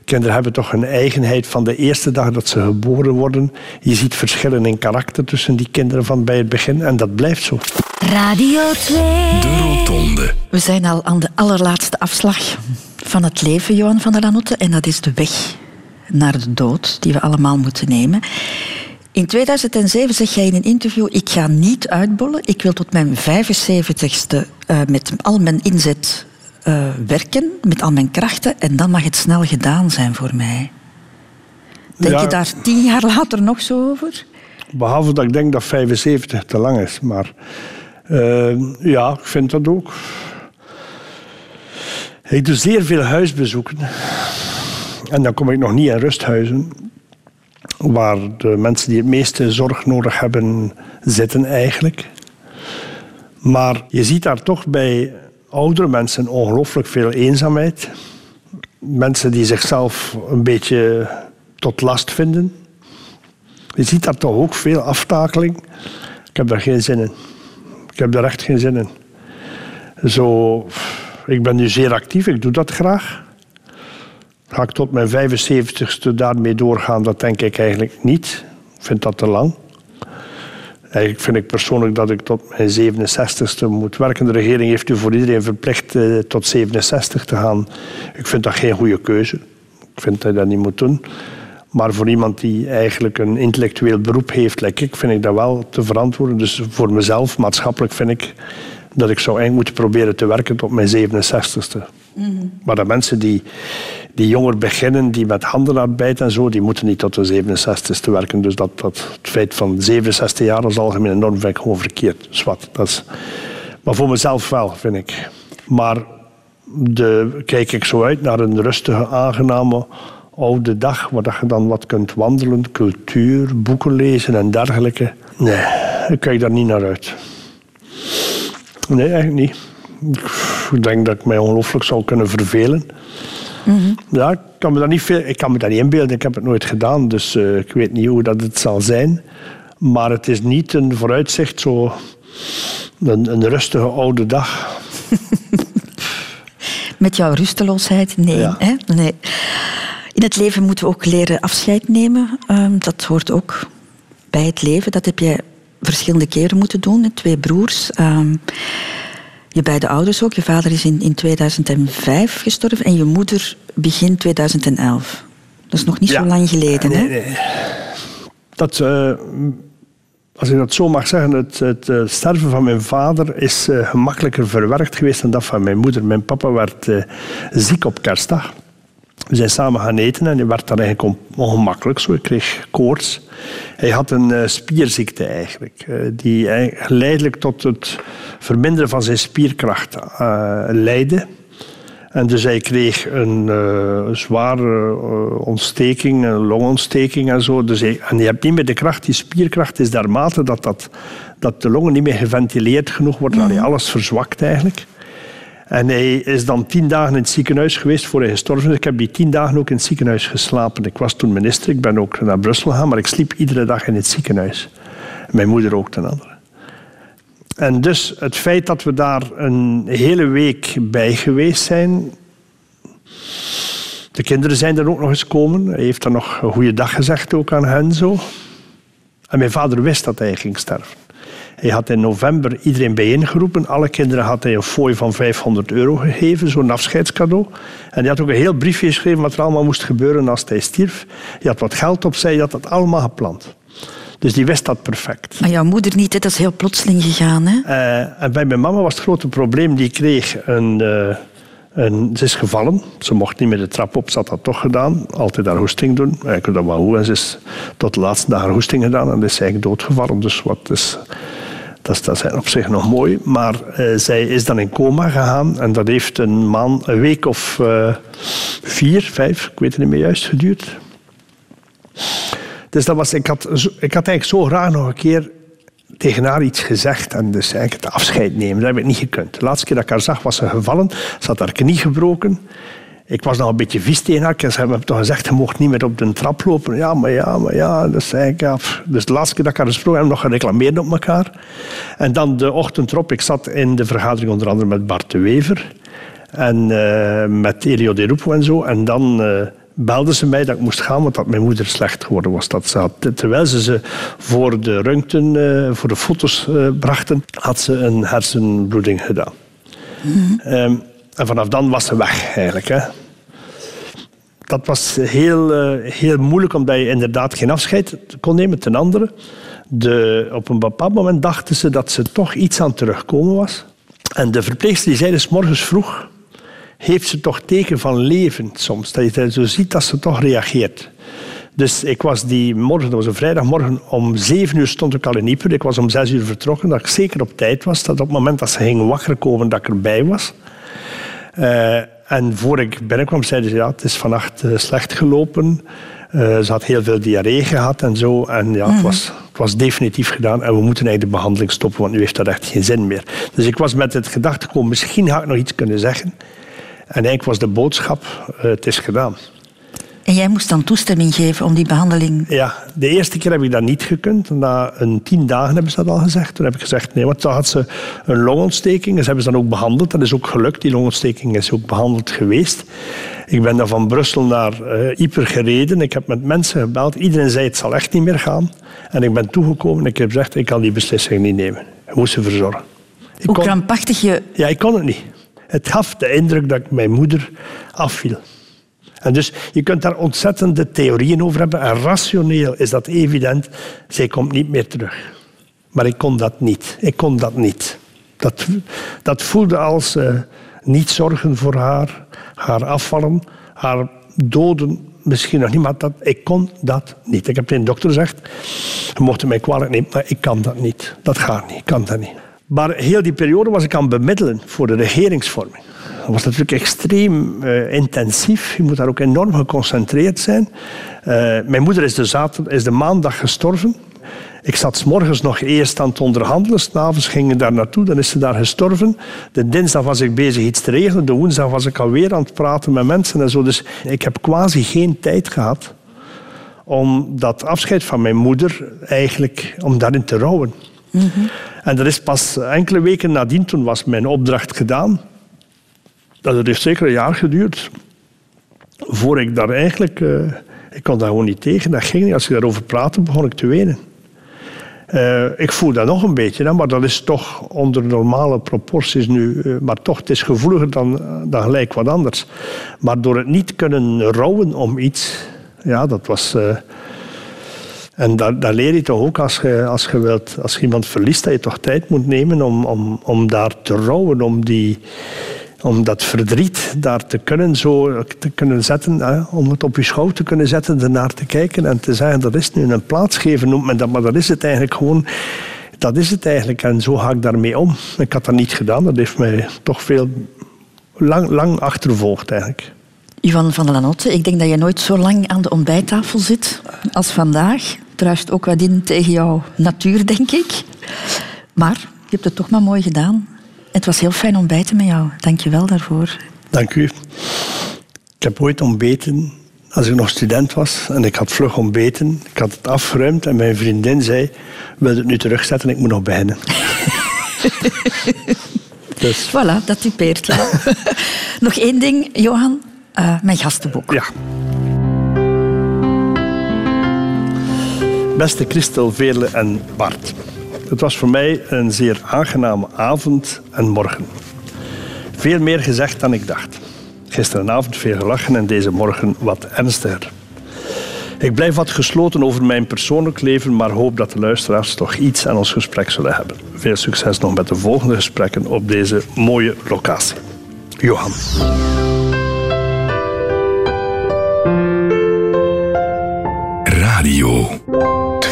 Kinderen hebben toch een eigenheid van de eerste dag dat ze geboren worden. Je ziet verschillen in karakter tussen die kinderen van bij het begin en dat blijft zo. Radio 2. De Rotonde. We zijn al aan de allerlaatste afslag van het leven, Johan van der Lanotte. En dat is de weg naar de dood die we allemaal moeten nemen. In 2007 zeg jij in een interview: Ik ga niet uitbollen. Ik wil tot mijn 75ste uh, met al mijn inzet uh, werken, met al mijn krachten. En dan mag het snel gedaan zijn voor mij. Denk Ja. je daar tien jaar later nog zo over? Behalve dat ik denk dat 75 te lang is. Maar eh, ja, ik vind dat ook. Ik doe zeer veel huisbezoeken. En dan kom ik nog niet in rusthuizen. Waar de mensen die het meeste zorg nodig hebben zitten eigenlijk. Maar je ziet daar toch bij oudere mensen ongelooflijk veel eenzaamheid. Mensen die zichzelf een beetje tot last vinden. Je ziet daar toch ook veel aftakeling. Ik heb daar geen zin in. Ik heb daar echt geen zin in. Zo, ik ben nu zeer actief, ik doe dat graag. Ga ik tot mijn 75ste daarmee doorgaan? Dat denk ik eigenlijk niet. Ik vind dat te lang. Eigenlijk vind ik persoonlijk dat ik tot mijn 67ste moet werken. De regering heeft u voor iedereen verplicht eh, tot 67 te gaan. Ik vind dat geen goede keuze. Ik vind dat je dat niet moet doen. Maar voor iemand die eigenlijk een intellectueel beroep heeft, like ik, vind ik dat wel te verantwoorden. Dus voor mezelf, maatschappelijk, vind ik dat ik zou eigenlijk moeten proberen te werken tot mijn 67ste. Maar de mensen die, die jonger beginnen, die met handenarbeid en zo, die moeten niet tot de 67ste werken. Dus dat, dat, het feit van 67 jaar als algemene norm vind ik gewoon verkeerd. Dat is, maar voor mezelf wel, vind ik. Maar de, kijk ik zo uit naar een rustige, aangename oude dag, waar je dan wat kunt wandelen, cultuur, boeken lezen en dergelijke. Nee, ik kijk daar niet naar uit. Nee, eigenlijk niet. Ik denk dat ik mij ongelooflijk zou kunnen vervelen. Ja, ik kan, me dat niet veel, ik kan me dat niet inbeelden. Ik heb het nooit gedaan, dus eh, ik weet niet hoe dat het zal zijn. Maar het is niet een vooruitzicht, zo een, een rustige oude dag. Met jouw rusteloosheid? Nee. Ja. Hè? nee. In het leven moeten we ook leren afscheid nemen. Ehm, dat hoort ook bij het leven. Dat heb jij verschillende keren moeten doen. Twee broers. Ehm, je beide ouders ook. Je vader is in, in 2005 gestorven en je moeder begin 2011. Dat is nog niet Ja. zo lang geleden. Nee, hè? nee. Dat, eh, als ik dat zo mag zeggen, het, het eh, sterven van mijn vader is eh, gemakkelijker verwerkt geweest dan dat van mijn moeder. Mijn papa werd ziek op kerstdag. We zijn samen gaan eten en hij werd dan eigenlijk on- ongemakkelijk. Zo. Ik kreeg koorts. Hij had een eh, spierziekte eigenlijk, eh, die geleidelijk tot het verminderen van zijn spierkracht eh, leidde. En dus hij kreeg een zware ontsteking, een longontsteking en zo. Dus hij, en je hebt niet meer de kracht, die spierkracht is dermate dat, dat, dat de longen niet meer geventileerd genoeg worden. Allee, alles verzwakt eigenlijk. En hij is dan tien dagen in het ziekenhuis geweest voor hij gestorven is. Ik heb die tien dagen ook in het ziekenhuis geslapen. Ik was toen minister, ik ben ook naar Brussel gegaan, maar ik sliep iedere dag in het ziekenhuis. Mijn moeder ook ten andere. En dus het feit dat we daar een hele week bij geweest zijn. De kinderen zijn er ook nog eens gekomen. Hij heeft dan nog een goede dag gezegd ook aan hen zo. En mijn vader wist dat hij ging sterven. Hij had in november iedereen bijeengeroepen. Alle kinderen had hij een fooi van 500 euro gegeven, zo'n afscheidscadeau. En hij had ook een heel briefje geschreven wat er allemaal moest gebeuren als hij stierf. Hij had wat geld opzij, hij had dat allemaal gepland. Dus die wist dat perfect. Maar jouw moeder niet, dat is heel plotseling gegaan. Hè? Uh, en bij mijn mama was het grote probleem, die kreeg een... Uh, en ze is gevallen. Ze mocht niet meer de trap op. Ze had dat toch gedaan. Altijd haar hoesting doen. Ik weet dat wel hoe. En ze is tot de laatste dag haar hoesting gedaan. En is eigenlijk doodgevallen. Dus wat is, dat, is, dat op zich nog mooi. Maar uh, zij is dan in coma gegaan. En dat heeft een maand, een week of uh, vier, vijf, ik weet het niet meer juist, geduurd. Dus dat was, ik, had, ik had eigenlijk zo graag nog een keer tegen haar iets gezegd en dus eigenlijk het afscheid nemen. Dat heb ik niet gekund. De laatste keer dat ik haar zag was ze gevallen. Ze had haar knie gebroken. Ik was nog een beetje vies tegen haar. Ze hebben toch gezegd, je mocht niet meer op de trap lopen. Ja, maar ja, maar ja. Dus, eigenlijk, dus de laatste keer dat ik haar gesproken heb, nog gereclameerd op elkaar. En dan de ochtend erop, ik zat in de vergadering onder andere met Bart de Wever. En uh, met Elio de Rupo en zo. En dan... Uh, belden ze mij dat ik moest gaan, want dat mijn moeder slecht geworden was. Dat ze had, terwijl ze ze voor de röntgen, uh, voor de foto's uh, brachten, had ze een hersenbloeding gedaan. Mm. Um, en vanaf dan was ze weg, eigenlijk. Hè. Dat was heel, uh, heel moeilijk, omdat je inderdaad geen afscheid kon nemen. Ten andere, de, op een bepaald moment dachten ze dat ze toch iets aan terugkomen was. En de verpleegster die zei dus morgens vroeg heeft ze toch teken van leven soms. Dat je zo ziet dat ze toch reageert. Dus ik was die morgen, dat was een vrijdagmorgen, om zeven uur stond ik al in Ieper. Ik was om zes uur vertrokken, dat ik zeker op tijd was. Dat op het moment dat ze ging wakker komen, dat ik erbij was. Uh, en voor ik binnenkwam, zeiden ze, ja, het is vannacht uh, slecht gelopen. Uh, ze had heel veel diarree gehad en zo. En ja, het, was, het was definitief gedaan. En we moeten eigenlijk de behandeling stoppen, want nu heeft dat echt geen zin meer. Dus ik was met het gedachte gekomen, misschien ga ik nog iets kunnen zeggen. En eigenlijk was de boodschap, het is gedaan. En jij moest dan toestemming geven om die behandeling... Ja, de eerste keer heb ik dat niet gekund. Na een tien dagen hebben ze dat al gezegd. Toen heb ik gezegd, nee, want toen had ze een longontsteking. Dat hebben ze dan ook behandeld. Dat is ook gelukt. Die longontsteking is ook behandeld geweest. Ik ben dan van Brussel naar uh, Yper gereden. Ik heb met mensen gebeld. Iedereen zei, het zal echt niet meer gaan. En ik ben toegekomen en ik heb gezegd, ik kan die beslissing niet nemen. Ik moest ze verzorgen. Ik Hoe kon... krampachtig je... Ja, ik kon het niet. Het gaf de indruk dat ik mijn moeder afviel. Dus je kunt daar ontzettende theorieën over hebben. En rationeel is dat evident. Zij komt niet meer terug. Maar ik kon dat niet. Ik kon dat niet. Dat, dat voelde als uh, niet zorgen voor haar, haar afvallen, haar doden misschien nog niet, maar dat, ik kon dat niet. Ik heb tegen de dokter gezegd, je mocht mij kwalijk nemen, maar ik kan dat niet. Dat gaat niet, ik kan dat niet. Maar heel die periode was ik aan het bemiddelen voor de regeringsvorming. Dat was natuurlijk extreem uh, intensief. Je moet daar ook enorm geconcentreerd zijn. Uh, mijn moeder is de, is de maandag gestorven. Ik zat s morgens nog eerst aan het onderhandelen. S'avonds ging ik daar naartoe, dan is ze daar gestorven. De dinsdag was ik bezig iets te regelen. De woensdag was ik alweer aan het praten met mensen en zo. Dus ik heb quasi geen tijd gehad om dat afscheid van mijn moeder eigenlijk, om daarin te rouwen. -hmm. En dat is pas enkele weken nadien, toen was mijn opdracht gedaan. Dat heeft zeker een jaar geduurd. Voor ik daar eigenlijk... Uh, ik kon daar gewoon niet tegen. Dat ging niet. Als ik daarover praatte, begon ik te wenen. Uh, ik voel dat nog een beetje, hè, maar dat is toch onder normale proporties nu. Uh, maar toch, het is gevoeliger dan, dan gelijk wat anders. Maar door het niet kunnen rouwen om iets... Ja, dat was... En dat, leer je toch ook als je, als je, wilt, als je iemand verliest, dat je toch tijd moet nemen om, om, om daar te rouwen, om, die, om dat verdriet daar te kunnen, zo te kunnen zetten, om het op je schouder te kunnen zetten, ernaar te kijken en te zeggen, dat is nu een plaats geven, noemt men dat, maar dat is het eigenlijk gewoon. Dat is het eigenlijk en zo ga ik daarmee om. Ik had dat niet gedaan, dat heeft mij toch veel lang, lang achtervolgd eigenlijk. Ivan van der Lanotte, ik denk dat je nooit zo lang aan de ontbijttafel zit als vandaag druist ook wat in tegen jouw natuur, denk ik. Maar je hebt het toch maar mooi gedaan. Het was heel fijn ontbijten met jou. Dank je wel daarvoor. Dank u. Ik heb ooit ontbeten als ik nog student was en ik had vlug ontbeten. Ik had het afgeruimd en mijn vriendin zei: Wil het nu terugzetten? Ik moet nog beginnen. dus. Voilà, dat typeert jou. nog één ding, Johan. Uh, mijn gastenboek. Ja. Beste Christel, Veerle en Bart. Het was voor mij een zeer aangename avond en morgen. Veel meer gezegd dan ik dacht. Gisteravond veel gelachen en deze morgen wat ernstiger. Ik blijf wat gesloten over mijn persoonlijk leven, maar hoop dat de luisteraars toch iets aan ons gesprek zullen hebben. Veel succes nog met de volgende gesprekken op deze mooie locatie. Johan. Radio